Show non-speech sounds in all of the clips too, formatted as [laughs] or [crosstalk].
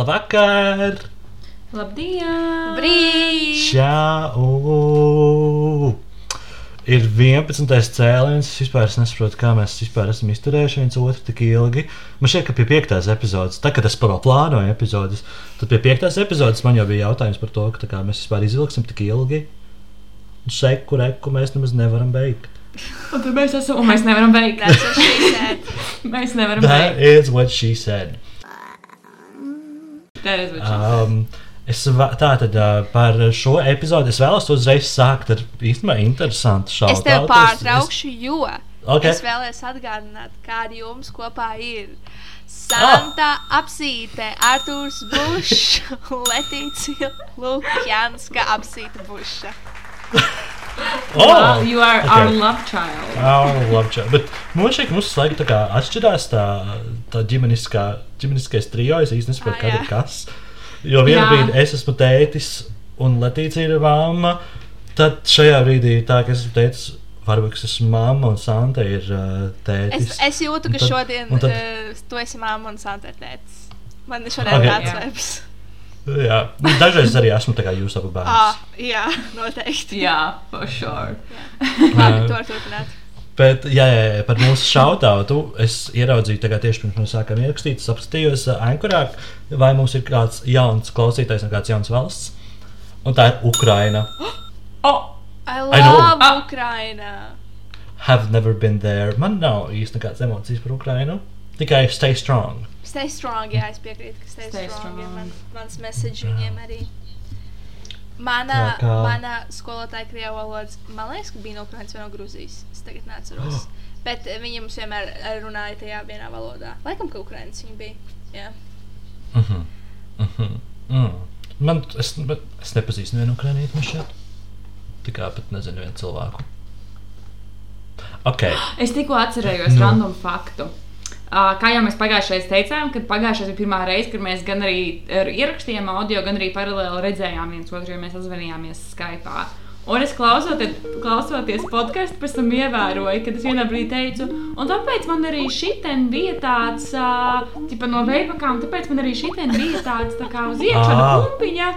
Labvakar! Labdien! Brīdī! Čau! Ir 11. cēliens. Es vispār es nesaprotu, kā mēs vispār esam izturējuši viens otru tik ilgi. Man šķiet, ka pie 5. epizodes, tad, kad es vēl plānoju epizodes, tad pie 5. epizodes man jau bija jautājums par to, ka tā kā mēs vispār izvilksim tik ilgi. Un Seku, reku mēs nemaz nevaram beigt. Un tad mēs esam, un mēs nevaram beigt. That's what she said. [laughs] Mēs nevaram That beigt. That is what she said. Um, es va- tātad uh, par šo epizodi es vēlos uzreiz sākt ar īstenībā interesantu šaubu. Es tevi pārtraukšu, jo Okay. es vēlēs atgādināt, kāda jums kopā ir. Santa Ah. apsīte, Arthurs Bušs, [laughs] Letīcija Lukjanska apsīte Buša. Oh, you are okay. our love child. Oh, labi, čau. Bet man ka mums slēgt tā kā atšķirās tā, tā ģimeniskais trijo. Es īsti nesaprotu, Ah, kas jā. ir kas. Jo vienā Jā. brīdī es esmu tētis un Letīcija ir mamma. Tad šajā brīdī tā, ka es esmu tētis, varbūt es esmu mamma un Santa ir uh, tētis. Es, es jūtu, ka tad- šodien tad- uh, tu esi māma un Santa ir tētis. Man ir šodien Okay. tāds Jā. vibes. Jā, dažreiz arī esmu tā kā jūs abu bērns. Ah, jā, [laughs] noteikti. Jā, for sure. Labi, [laughs] to var turpināt. Bet, jā, jā, jā, par mūsu šautautu es ieraudzīju tagad tieši pirms mēs sākām ierakstīt. Apskatījos Ankurā, vai mums ir kāds jauns klausītājs no kāds jauns valsts. Un tā ir Ukraina. [gasps] Oh, I I know. love Ah. Ukraina. Have never been there. Man nav īsti nekādas emocijas par Ukrainu. Tikai stay strong. Stay strong, jā, es piekrītu, ka stay, Stay stay strong, ir strong. man, mans message viņiem arī. Mana, kā- mana skolotāja krievu valodas, man liekas, ka bija no Ukrainas vai no Grūzijas. Es tagad neatceros. Bet eh, viņi mums vienmēr eh, runāja tajā vienā valodā. Laikam, ka Ukrainas viņi bija. Jā. Mm -hmm. Mm -hmm. Mm. Man, es, bet es nepazīstu nevienu ukrainiešu šeit. Tikai pat nezinu vienu cilvēku. Ok. [gasps] es tikko atcerējos Nu. no. random faktu. Uh, kā jau mēs pagājušajā reizē teicām, kad pagājušajā bija pirmā reize, kad mēs gan arī ar- ierakstījām audio, gan arī paralēli redzējām viens otru, jo mēs sazvanījāmies Skype. Un es klausoties, klausoties podkāstu, pēc tam ievēroju, kad es vienā brīdī teicu, un tāpēc man arī šitien bija tāds, tipa no veidakām, tāpēc man arī šitien bija tāds tā kā uz iekšā pumpiņa.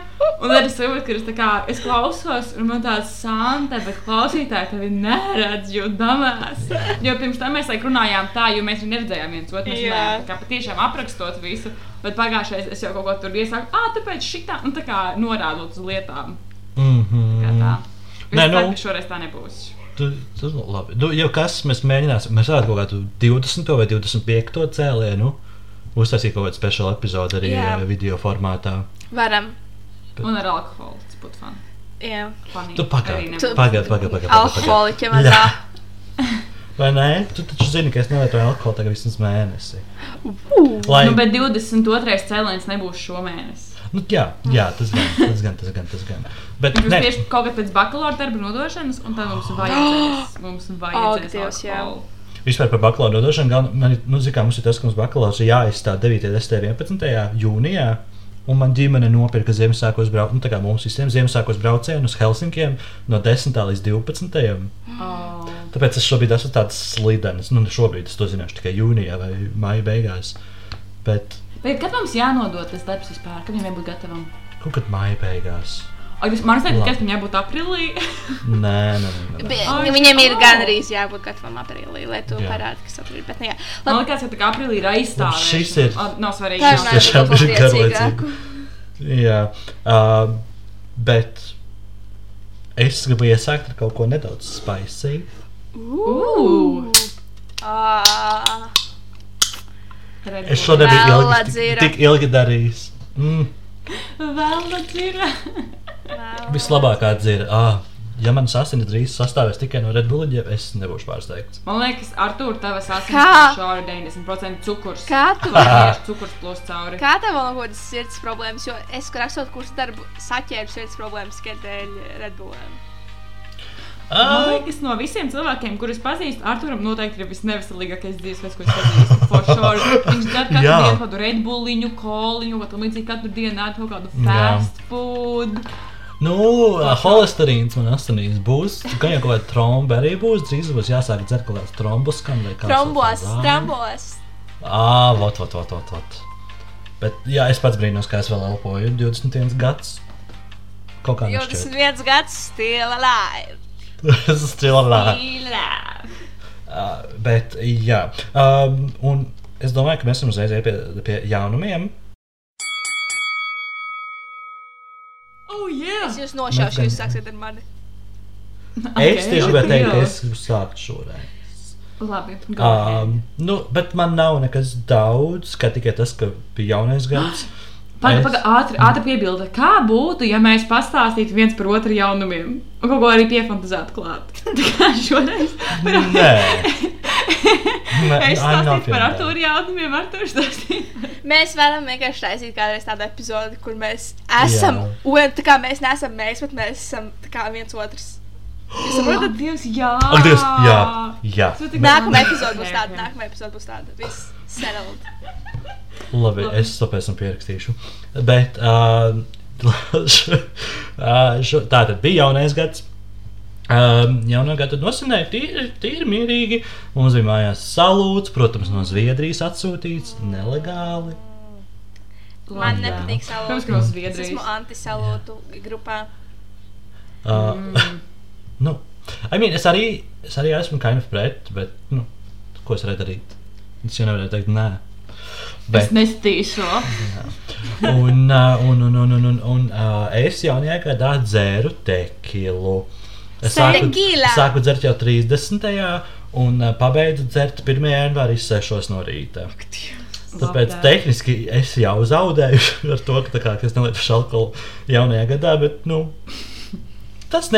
Un tad es saprotu, ka es, tā kā, es klausos, un man tāds santa, bet klausītāji tevi neredz, jo damās. Jo pirms tam mēs like, runājām tā, jo mēs neredzējām viens otru. Mēs Jā. runājām tā kā patiešām aprakstot visu. Bet pagājušajā es jau kaut ko tur iesāku, ah, tāpēc šitā, un tā kā norādot uz lietām. Mm Kā tā. -hmm. Es Nē, nu- ka šoreiz tā nebūs. Tas ir labi. Nu, jau kas mēs mēģināsim, mēs varētu kaut kādu 20. vai 25. cēlienu uztaisīt kaut kādu speciālu epizodi arī Jā. Jā. video formātā. Varam. Un ar alkoholu tas būtu fun. Jā. Tu pagaidi, pagaidi, pagaidi. Pagaid, Alkoholiķi mazā. Vai nē? Tu taču zini, ka es nelietoju alkoholu tagad vismaz mēnesi. Uh. Lai, Nu, bet 22. cēliens nebūs šomēnes. Nu, jā, jā, tas gan, tas gan, tas gan. Tas gan. Bet, nē, tieši kaut kad pēc bakalaura darba nodošanas, un tad mums vajadzēs. [gasps] Mums vajadzēs. Alkoholu. vispār par bakalaura nodošanu, gan, man, nu, zin, kā, mums ir tas, ka mums bakalaurs ir jāizstāda 9. un 11. jūnijā. Un man ģimene nopirka Ziemassvētkos braucienu, nu, tā kā mums visiem Ziemassvētkos braucienu uz Helsinkiem no 10. līdz 12. Oh. Tāpēc es šobrīd esmu tāds slidens. Nu, šobrīd es to zināšu tikai jūnijā vai maija beigās. Bet Bet kad mums jānodod tas darbs vispār? Kad viņam jābūt gatavam? kaut kad maija beigās. Man liekas, ka viņam jābūt aprīlī. Nē, nē, nē. nē, [laughs] Be- nē. Ai, Viņiem ir gan arī jābūt gatavam aprīlī, lai tu parādītu, kas ir. Bet, nu, jā. Man Labi, liekas, ka aprīlī ir aizstāvēta. Šis ir- Nav svarīgi. Tā Šis runājot tiešām par ir garlaicīgi. Jā, uh, bet es gribu iesākt ar kaut ko nedaudz spicy. Ugh. Ā, Es šodien biju ilgi, tik, tik ilgi darījis. Mm, Vēl dzīve. vēl. vislabākā dzirde. Ah, ja manas asinis drīz sastāvēs tikai no Red Bulliem, es nebūšu pārsteigts. Man liekas, Artur, tavas asins šādi 90% cukurs. Kā tu Tu vienkārši cukurs plūst cauri. Kā tev vēl kaut kādas sirds problēmas? Jo es, kad rakstot kursu darbu, saķēru sirds problēmas tikai dēļ Red Bulliem. Man liekas, no visiem cilvēkiem, kurus pazīstu, Arturam noteikti ir visneveselīgākais dzīvesveids, ko es pazīstu. For Sure. Viņš dara katru Jā. dienu kādu redbuliņu, koliņu, kaut kā līdzīgu katru dienu ēd kaut kādu fast food. nu, holesterīns man asinīs būs. Gan jau kaut kāda tromba arī būs. Drīz būs jāsāk dzert kaut kāds trombus, vai kāds. Trombos, trombos. Ah, vot, vot, vot, vot. vot. Bet, jā, es pats brīnos, kā es vēl elpoju. 21 gads. Kaut kā nešķiet. 21 gads, still alive. [laughs] Tas ir still alive. Uh, bet, jā. Um, un es domāju, ka mēs varam uzreiz pie, pie jaunumiem. Oh, yeah! Es jūs nošaušu, Mēs jūs sāksiet ar mani. Okay, es tieši gribēju teikt, ka es gribu sākt šoreiz. Labi, go ahead. Um, nu, bet man nav nekas daudz, kā tikai tas, ka bija jaunais gads. [gasps] Pagaid, pagaid, ātri, ātri piebilda. Kā būtu, ja mēs pastāstītu viens par otru jaunumiem? Un kaut ko arī piefantazētu klāt. [laughs] Tā kā šoreiz. Nē, Nē, [laughs] Es stāstīju par Arthuru jautājumiem, Arthurs stāstīja. Mēs varam vienkārši taisīt kādreiz tādu epizodi, kur mēs esam, Jā. un tā kā mēs neesam mēs, bet mēs esam viens otrs. [gasps] Jūs saprotat? Dievs, jā! Dievs, jā, jā. Nākamā epizode būs tāda, nākamā epizode būs tāda. Viss settled. Labi, Labi. es to pēc tam pierakstīšu. Bet uh, šo, uh, šo, tā tad bija jaunais gads. Um, jaunā gada nosinēja tīri, tīri mierīgi. Mums bija mājās salūts, protams, no Zviedrijas atsūtīts nelegāli. Man Jā. nepatīk ka no Es Zviedrijas. esmu antisalūtu grupā. Uh, [laughs] Mm. nu, I mean, es, arī, es arī esmu kind of pret, bet nu, ko es varēju darīt? Es jau nevarēju teikt, nē. Es nestīšu. un, un, un, un, un, un, un es jaunajā gadā dzēru tekilu. Es sāku, sāku dzert jau 30. un pabeidzu dzert 1. janvārī 6 no rīta. Tāpēc tehniski es jau zaudēju [laughs] ar to, ka, kā, ka es nelietu alkoholu jaunajā gadā, bet nu, tas.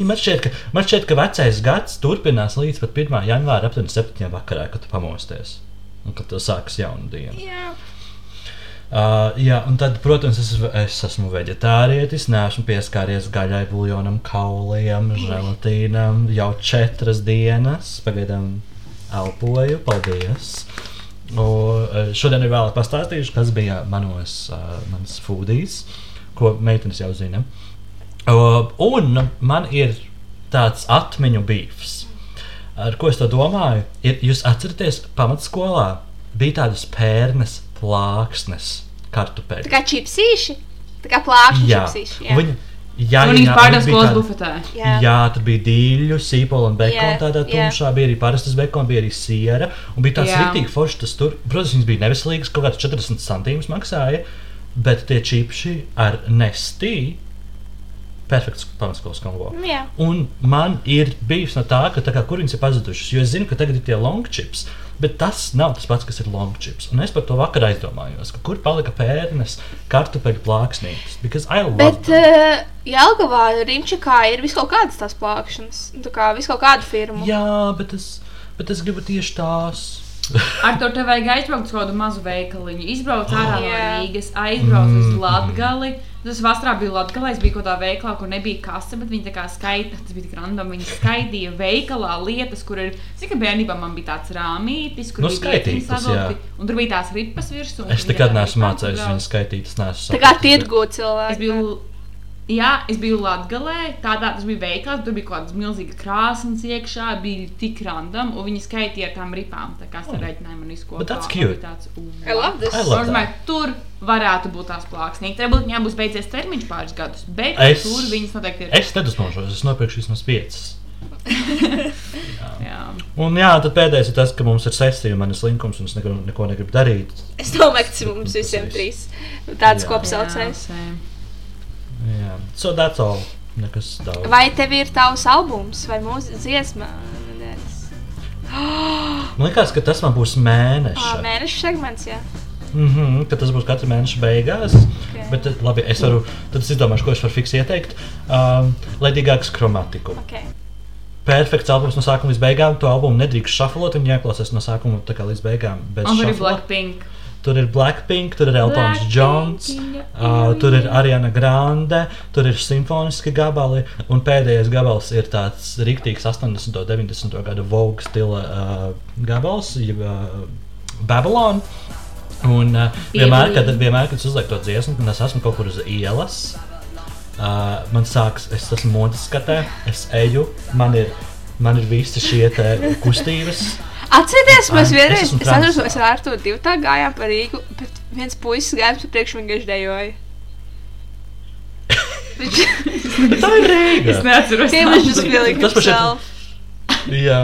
Ja Man šķiet, ka, man šķiet, ka vecais gads turpinās līdz pat 1. janvāra aptuveni 7. vakarā, kad tu pamosties. Un kad sākas jauna diena. Jā. Uh, jā, un tad, protams, es, es esmu vegetārietis. Neesmu pieskāries gaļai, buljonam, kauliem, želatīnam jau četras dienas. Pagaidām elpoju, paldies. Un, uh, šodien ir vēl pastāstījuši, kas bija manos, uh, manas foodies, ko meitenes jau zina. Uh, un man ir tāds atmiņu bīfs. Ar ko es to domāju? Ir, jūs atceraties, pamatskolā bija tādas pērnes plāksnes, kartupeļi. Tā kā čipsīši. Tā kā plākšņi Jā, čipsīši. Un viņa, jā, Un viņas jā, pārdeva bija skolas tāda- bufetē. Jā. Jā, tur bija dīļu, sīpola un bekona. Jā, Tādā jā. tumšā bija arī parastas bekona, bija arī siera. Un bija tāds Jā. rīktīgi foršs. Tas tur, protams, viņas bija neveselīgas, kaut kāds 40 centimetrus maksāja. Bet tie čipši ar nestī, perfekts pamatskolas kombo. Jā. Un man ir bijis no tā, ka tā kā, kur viņas ir pazudušas. Jo es zinu, ka tagad ir tie long chips, bet tas nav tas pats, kas ir long chips. Un es par to vakar aizdomājos, kur palika pērnes, kartupeļu plāksnītes. Because I love Bet uh, Jelgavā, Rimčikā ir vis kaut kādas tās plākšanas. Tā kā vis kaut kādu firmu. Jā, bet es, bet es gribu tieši tās. Ar to te vajag aizbraukt uz kādu mazu veikaliņu. Izbraukt ārā no Jā. Rīgas, aizbraukt uz Mm. Latgali. Tas vasarā bija Latgalē, es biju kaut kādā veikalā, kur nebija kase, bet viņi tā kā skaita, tas bija tik random, viņi skaitīja veikalā lietas, kur ir, cik bērnībā man bija tāds rāmītis, kur Nu, bija skaitītas, un tur bija tās ripas virsū. un Es nekad neesmu mācījies viņu skaitīt. Es neesmu Tā kā bet- tirgu Es cilvēki. Jā, es biju Latvijā. Tādā tas bija veikals, tur bija kaut kādas milzīgas krāsas iekšā, bija tik random, un viņi skaitīja ar tām ripām. Tā kā man izkopā. But that's Man bija cute. Tāds, I love this. I love Es domāju, tur varētu būt tās plāksnītes. Varbūt viņām būs beidzies termiņš pāris gadus, bet Es- tur viņas noteikti ir. Es nedusmošos, es nopirkšu vismaz piecas. [laughs] Jā. Un jā, tad pēdējais ir tas, ka mums ir sesija un manas linkums, un es neko, neko negribu darīt. Es domāju, ka tas ir mums Tas visiem trīs. Tāds Jā. kopsaucējs. Jā, so that's all. Nekas daudz. Vai tev ir tavs albums vai mūzika dziesma? Man liekas, ka tas man būs mēneša. Mēneša segments, jā. Mm -hmm, ka tas būs katra mēneša beigās. Okay. Bet tad, labi, es varu, tad es izdomāšu, ko es varu fiksēt ieteikt. Um, Ledīgāks chromatiku. Okay. Perfekts albums no sākuma līdz beigām. To albumu nedrīkst šafalot, un jāklausās no sākuma līdz beigām. bez Un šafla. Blackpink. Tur ir Blackpink, tur ir Eltons your uh, tur ir. Ariana Grande, tur ir simfoniski gabali, un pēdējais gabals ir tāds rīktīgs 80. un 90. gada Vogue stila uh, gabals, jeb uh, Babylon. Un uh, vienmēr, kad, vienmēr, kad es uzlieku to dziesmu, un es esmu kaut kur uz ielas, uh, man sākas, es esmu modes skatē, es eju, man ir, man ir visi šie kustības. Atcerieties, mēs vienreiz, es atceros, mēs ar Artu divu tā gājām pa Rīgu, bet viens puisis gāja pa priekšu vienkārši dejoja. Tā ir Rīga. Es neatceros. He was just feeling Tas pašai- himself. Jā.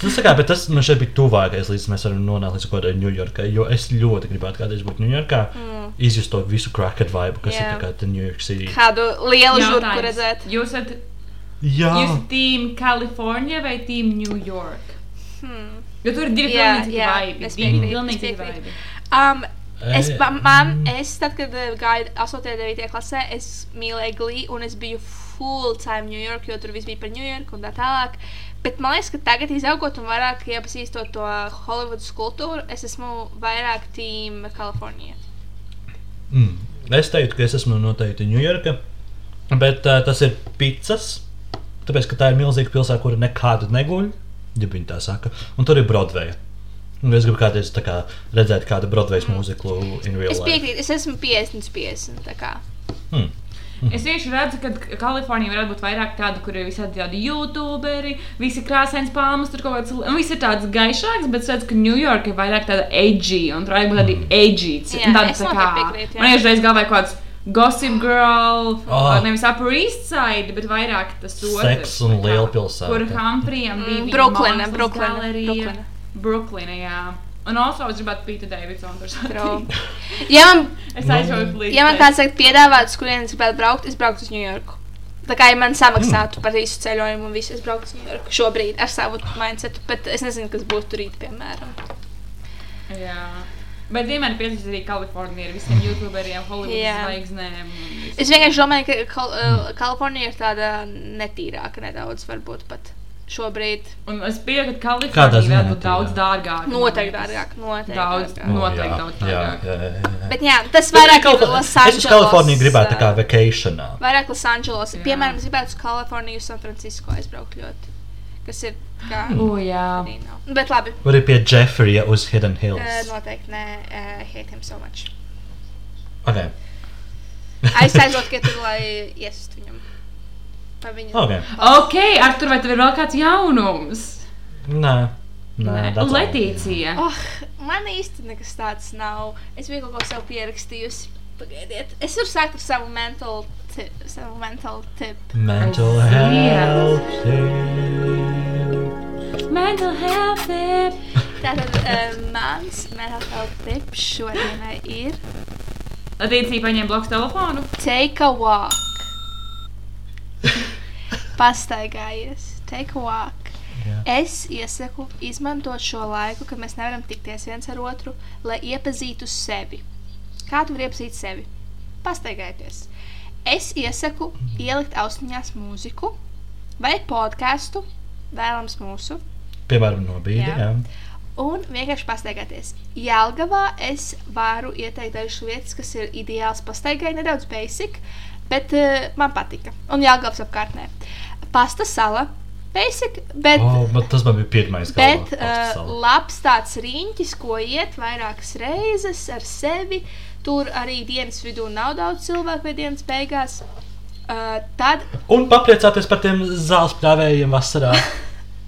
Tas, kā, bet tas man šeit bija tuvākais, līdz mēs varam nonākt līdz kaut kādai Ņujorkai. Jo es ļoti gribētu kādreiz būt Ņujorkā, mm. izjust to visu cracked vibe, kas Jā. ir kā New York City. Kādu lielu žurku redzēt. Jūs esat, jūs esat team California vai team New York? Hmm. Jo tur ir divi Jā, pilnīgi Divi pilnīgi vibi. Um, es, ma- man, es, tad, kad eh, gāju 8. un 9. klasē, es mīlēju glīti, un es biju full time New York, jo tur viss bija par New York un tā tālāk. Bet man liekas, ka tagad, izaugot un vairāk iepazīstot to Hollywoodas kultūru, es esmu vairāk team Kalifornija. mm. es teiktu, ka es esmu noteikti Ņujorka, bet uh, tas ir pizzas. Tāpēc, ka tā ir milzīga pilsēta, kur nekādu neguļ, ja viņi tā saka, un tur ir Broadway. Un es gribu kādreiz tā kā, redzēt kādu Broadway mūziklu in real Es life. piekrītu, es esmu 50, 50. tā kā. Hmm. Es tieši redzu, ka Kalifornija varētu būt vairāk tāda, kur ir visādi tādi youtuberi, visi krāsains palmas, tur kaut kāds, un viss ir tāds gaišāks, bet es redzu, ka New York ir vairāk tāda edgy, un tur vajag būt tādi edgy. Jā, tādi es tā jā. Man iešreiz galvā kaut kāds Gossip Girl, oh. nevis Upper East Side, bet vairāk tas otrs. Seks un lielpilsēta. Kur Humphreyam bija Mm, Brooklyna, Brooklyna, galerija. Brooklyna. Jā. Un also es gribētu Pīta Davidsonu tur satikt. Ja man, Es aizjūtu līdzi. ja man kāds saka, piedāvāt, uz kurienes gribētu braukt, es brauktu uz New Yorku. Tā kā ja man samaksātu par visu ceļojumu un visu, es brauktu uz New Yorku šobrīd ar savu mindsetu, bet es nezinu, kas būtu rīt, piemēram. Jā. Bet vienmēr piesaistīts arī Kalifornija ar visiem youtuberiem, Hollywoodas Jā. zvaigznēm. Es vienkārši domāju, ka Kal uh, Kalifornija ir tāda netīrāka nedaudz, varbūt pat šobrīd. Un es pieņemu, ka Kalifornija ziņā varētu būt netīrāk? daudz dārgāka. Noteikti dārgāk, noteikti. Daudz. dārgāk. Noteikti jā, daudz jā, dārgāk. jā, jā, jā. Bet jā, tas vairāk ir kā- Los Es uz Kaliforniju Angeles, gribētu tā kā ā, vacationā. Vairāk Los Angeles. Jā. Piemēram, es gribētu uz Kaliforniju, San Francisco aizbraukt ļoti. Kas ir kā. O, jā. Bet labi. Vai arī pie Jeffrija uz Hidden Hills? Uh, noteikti nē, uh, hate him so much. Okay. Aizsēžot, ka tur lai iest viņam. Okay. Ok, Artur, vai tev ir vēl kāds jaunums? Nē, nē, Nē. Letīcija. Oh, man īsti nekas tāds nav. Es biju kaut ko sev pierakstījusi. Pagaidiet, es varu sākt ar savu mental tip. Savu mental tip. Mental health. tip. Mental health. tip. [laughs] Tātad uh, mans mental health tip šodienai ir Letīcija paņēma blakus telefonu. take a walk. Pastaigājies, take a walk. Jā. Es iesaku izmantot šo laiku, kad mēs nevaram tikties viens ar otru, lai iepazītu sevi. Kā tu vari iepazīt sevi? Pastaigājieties. Es iesaku ielikt austiņās mūziku vai podkāstu, vēlams mūsu, Piemēram, no. Jā. un vienkārši pastaigāties. Jēlgavā es varu ieteikt dažas lietas, kas ir ideāls pastaigai, nedaudz basic, bet uh, man patika. Un Jēlgavas apkārtnē. Pasta sala. Basic, bet Oh, bet tas man bija pirmais. galvā, Bet uh, labs tāds riņķis, ko iet vairākas reizes ar sevi. Tur arī dienas vidū nav daudz cilvēku vai dienas beigās. Uh, tad, Un papriecāties par tiem zāles pļāvējiem vasarā. [laughs]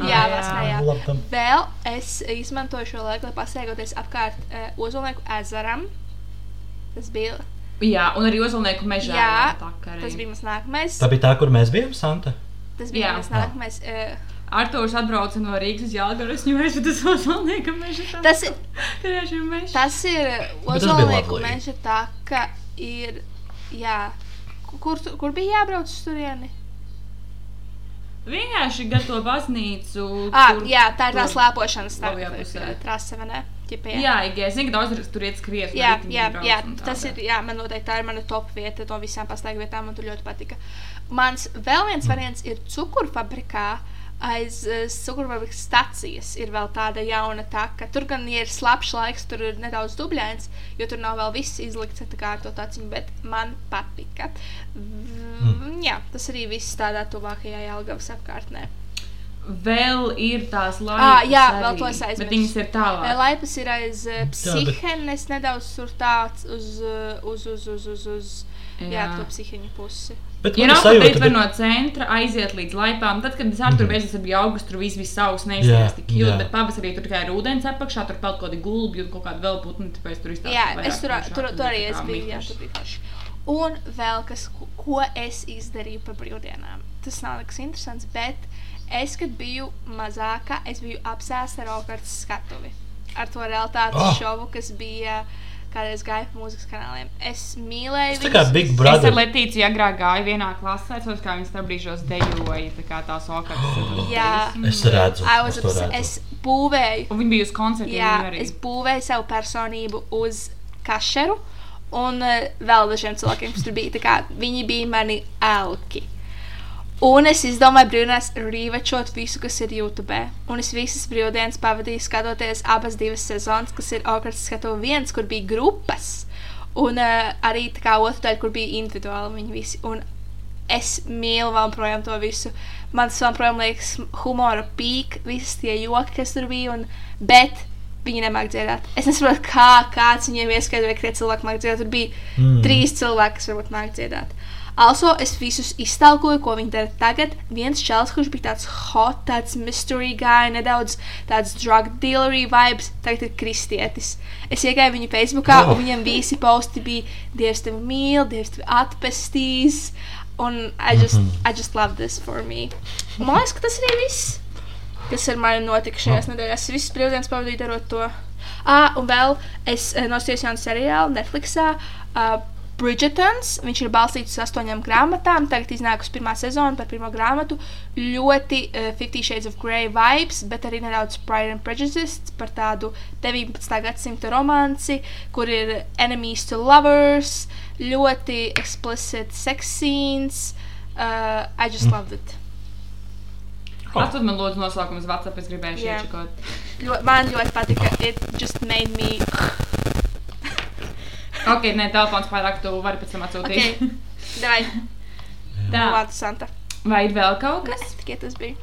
jā, jā. vasarā, jā. Labdam. Vēl es izmantoju šo laiku, lai pastaigoties apkārt uh, Ozolnieku ezeram. Tas bija, Jā, un arī uzvalnieku mežā. Jā, takarī. tas bija mans nākamais. Tā bija tā, kur mēs bijām, Santa. Tas bija Jā. mans nākamais. Uh, Arktūrs atbrauca no Rīgas uz Jālgaru, es viņu aizvedu uz uzvalnieku mežu. tas, ir- tas ir Ozolnieku meža tā, ka ir, jā, kur, kur bija jābrauc uz turieni? Vienkārši gatavo baznīcu. Ah, kur- jā, tā ir tā slēpošanas pusē. trase, vai ne? Ķipa, jā. Jā, es zinu, ka daudz tur iet skriet. Jā, jā, jā, tas ir, jā, man noteikti tā ir mana top vieta no visām pastaigu vietām, man tur ļoti patika. Mans vēl viens variants ir cukurfabrikā. Aiz uh, cukurfabrikas stācijas ir vēl tāda jauna taka. Tur gan ir slapjš laiks, tur ir nedaudz dubļains, jo tur nav vēl viss izlikts tā kā ar to taciņu, bet man patika. Mm. Jā, tas arī viss tādā tuvākajā Jālgavas apkārtnē. Vēl ir tās Ā, laipas. jā, arī, vēl to es aizmirsu. Bet viņas ir tālāk. Laipas ir aiz uh, bet- psihenes, nedaudz tur tāds uz, uh, uz, uz, uz, uz, uz jā. Jā. to psihiņu pusi. Bet Ja tā var ka- no centra aiziet līdz laipām. Tad, kad es ar tur beidzot bija augusts, tur viss bija Jā, neizskatās tik jūtas, bet pavasarī tur tikai ir ūdens apakšā, tur kaut kādi gulbi un kaut kāda vēl putni, tāpēc tur izstāsta. Jā, es tur, tur, tur arī es biju. Jā, tur bija. forši. Un vēl kas, ko- es izdarīju par brīvdienām. Tas nav nekas interesants, bet es, kad biju mazāka, es biju apsēsta ar augstas skatuvi. Ar to realitātes oh. šovu, kas bija kādreiz gāja pa mūzikas kanāliem. Es mīlēju Tas tā kā Big Es ar Brother. Letīciju agrāk gāju vienā klasē, es kā viņas tam brīžos dejoja, tā kā tās okas. [gasps] Jā. Es redzu, es redzu. es būvēju Un viņi bija uz koncertiem Jā, arī. es būvēju savu personību uz kašeru, un uh, vēl dažiem cilvēkiem, kas tur bija. tā Kā, viņi bija mani elki. Un es izdomāju brīvdienās rīvečot visu, kas ir YouTube. Un es visas brīvdienas pavadīju skatoties abas divas sezonas, kas ir Okrits skatu viens, kur bija grupas. Un uh, arī tā kā otru daļu, kur bija individuāli viņi visi. Un es mīlu vēl projām to visu. Man tas vēl projām liekas humora pīk, visas tie joki, kas tur bija. Un, bet viņi nemāķi dziedāt. Es nesaprotu, kā kāds viņiem ieskaidroja, ka tie cilvēki māķi dziedāt. Tur bija Mm. trīs cilvēki, kas varbūt māķi dziedāt. Also, es visus iztēloju, ko viņi dara tagad. Viens čels, kurš bija tāds hot, tāds mystery guy, nedaudz tāds drug dealery vibes, tagad ir kristietis. Es iegāju viņa Facebookā, Oh. un viņam visi posti bija Dievs tevi mīl, Dievs tevi atpestīs. Un I just, mm. -hmm. I just love this for me. Man liekas, ka tas arī viss, kas ar mani notika šajās Oh. nedēļās. Es visas brīvdienas pavadīju darot to. Ah, un vēl es uh, nosījos jaunu seriālu Netflixā. Uh, Bridgetons, viņš ir balstīts uz astoņām grāmatām. Tagad iznākusi pirmā sezona par pirmo grāmatu. Ļoti uh, Fifty Shades of Grey vibes, bet arī nedaudz Pride and Prejudice par tādu 19. gadsimta romanci, kur ir enemies to lovers, ļoti explicit sex scenes. Uh, I just Mm. loved it. Atved man lūdzu nosaukumu uz WhatsApp, es gribēju Jā. iečakot. Ļo, man ļoti patika. It just made me. Ok, nē, telefons pārāk tu vari pēc tam atsūtīt. Ok, davai. [laughs] Tā, Labāk, Santa. vai ir vēl kaut kas? Kas tikai tas bija?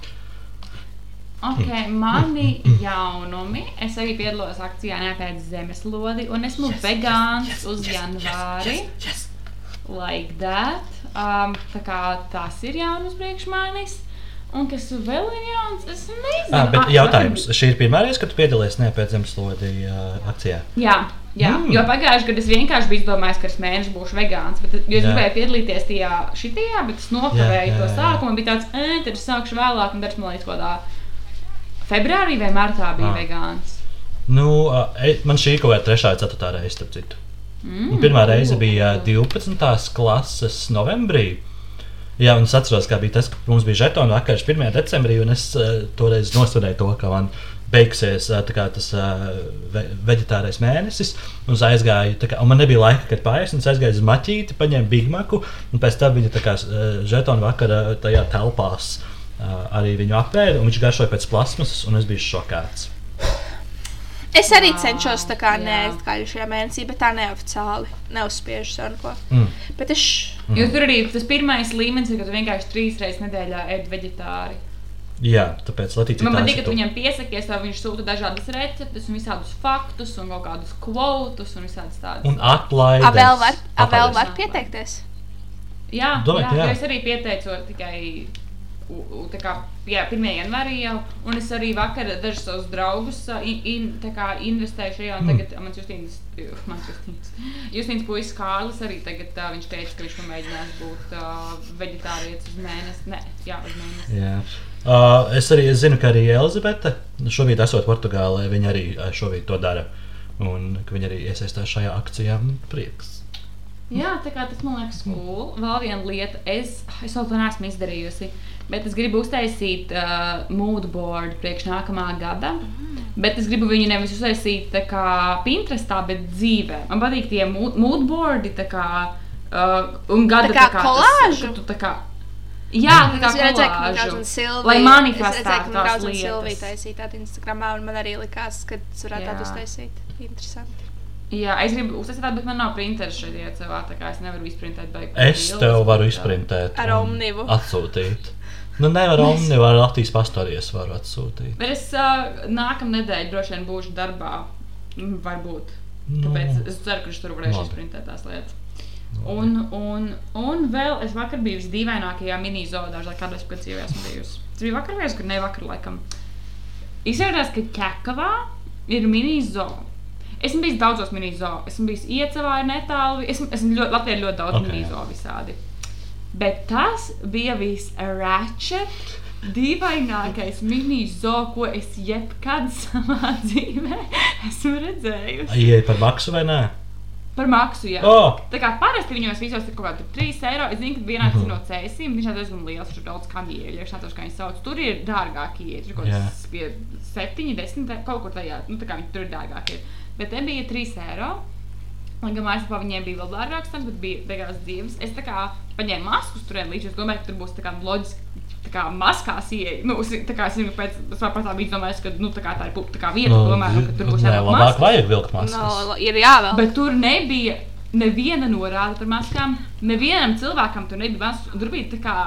Ok, mani jaunumi. Es arī piedalos akcijā Nepēc zemeslodi, un esmu yes, vegāns yes, yes, uz janvāri. Yes, yes. Like that. Um, tā kā tas ir jauns priekš manis. Un kas vēl ir jauns, es nezinu. Ah, bet Ah, jautājums, šī ir pirmā reize, kad tu nepēc zemeslodi uh, akcijā? Jā, jā. Mm. Jo pagājušajā gadā es vienkārši biju izdomājis, ka es mēneši būšu vegāns. Bet, jo es Jā. gribēju piedalīties tajā šitajā, bet es nokavēju Jā, jā, to sākumu. Bija tāds, eh, tad es sākšu vēlāk, un darbs man kaut kādā februārī vai martā bija Ah. vegāns. Nu, e- man šī kaut kāda trešā, ceturtā reize, starp citu. Mm. Un Pirmā reize bija uh, 12. klases novembrī. Jā, un es atceros, kā bija tas, ka mums bija žetona vakars 1. decembrī, un es uh, toreiz nosvarēju to, ka man beigsies uh, tas uh, ve vegetārais mēnesis. Un es aizgāju, kā, un man nebija laika, kad pāriest, un es aizgāju uz maķīti, paņēmu bigmaku, un pēc tam viņa kā uh, žetona vakarā tajā telpās uh, arī viņu apēda, un viņš garšoja pēc plasmasas, un es biju šokēts. Es arī cenšos tā kā neēst gaļu šajā mēnesī, bet tā neoficiāli. Neuzspiežu sev neko. Mm. Bet es. Jo tur arī tas pirmais līmenis ir, ka tu vienkārši trīs reizes nedēļā ēd vegetāri. Jā, tāpēc Latīcija Man tā patīk, ka tu viņam piesakies, vai viņš sūta dažādas receptes, un visādus faktus, un kaut kādus kvotus, un visādas tādas. Un atlaides. A vēl var, a vēl var pieteikties. Jā, Domāju, jā, jā. jā. es arī pieteicu tikai kā, jā, 1. janvārī jau, un es arī vakar dažus savus draugus in, in, kā investēju šajā, Mm. tagad mans Justīns, [laughs] mans Justīns, Justīns puisis Kārlis arī tagad, uh, viņš teica, ka viņš pamēģinās būt uh, veģetārietis uz mēnesi, ne, jā, uz mēnesi. Jā. Uh, es arī es zinu, ka arī Elizabete, šobrīd esot Portugālē, viņa arī šobrīd to dara. Un ka viņa arī iesaistās šajā akcijā. Prieks. Jā, tā kā tas man liekas cool. Vēl viena lieta, es, es vēl to neesmu izdarījusi, bet es gribu uztaisīt uh, mood board priekš nākamā gada. Bet es gribu viņu nevis uztaisīt tā kā Pinterestā, bet dzīvē. Man patīk tie mood, boardi, tā kā uh, un gada Tā kā tas, kolāžu? ka tu tā kā. Jā, tā kā redzēju, Silvija. Lai Es redzēju, manifestētu ka man daudz un Silvija taisīja tādu Instagramā, un man arī likās, ka tas varētu Jā. tādu uztaisīt. Interesanti. Jā, es gribu tādu, bet man nav printers šeit iecavā, tā kā es nevaru izprintēt. Es bildes, tev varu izprintēt. Ar Omnivu. Atsūtīt. Nu, nevar Omnivu ar Latvijas pastāvijas varu atsūtīt. Bet es uh, nākamā nedēļa droši vien būšu darbā. Mm, Varbūt. Nu, Tāpēc es ceru, ka viņš tur varēs izprintēt tās lietas. Un, un, un vēl es vakar biju visdīvainākajā mini-zoodārzā, kādā es pēc dzīvē esmu bijusi. Tas bija vakar, vai es kur ne vakar, laikam. Izrādās, ka Čekavā ir mini-zoo. Esmu bijis daudzos mini-zoo. Esmu bijis iecavā, ir netālu. Esmu, esmu ļoti, Latvijā ir ļoti daudz Ok. okay. mini-zoo visādi. Bet tas bija viss-ratchet. Dīvainākais mini-zoo, ko es jebkad [laughs] savā dzīvē esmu redzējusi. Ieja par maksu vai nē? Par maksu, jā. Oh! Tā kā parasti viņos visos ir kaut kādi 3 eiro. Es zinu, ka vienā tas ir no cēsīm. Viņš ir diezgan liels, tur ir daudz kamieļu. Es nezinu, kā viņi sauc. Tur ir dārgākie. Tur ir kaut kas pie 7, 10, kaut kur tajā. Nu, tā kā viņi tur ir dārgākie. Bet te bija 3 eiro. Lai gan māksliniekam viņiem bija vēl dārgāks, tas, bet bija beigās dzīves. Es tā kā paņēmu maskas tur līdzi. Es domāju, ka tur būs tā kā loģiski. Tā kā maskās ieeja. Nu, tā kā es zinu, pēc pēc tam domāju, ka nu, tā, kā tā ir tā kā vieta, Nu, domāju, nu, ka tur būs jābūt labāk vajag vilkt maskas. No, ir jāvēl. Bet tur nebija neviena norāde par maskām. Nevienam cilvēkam tur nebija maskas. un Tur bija tā kā.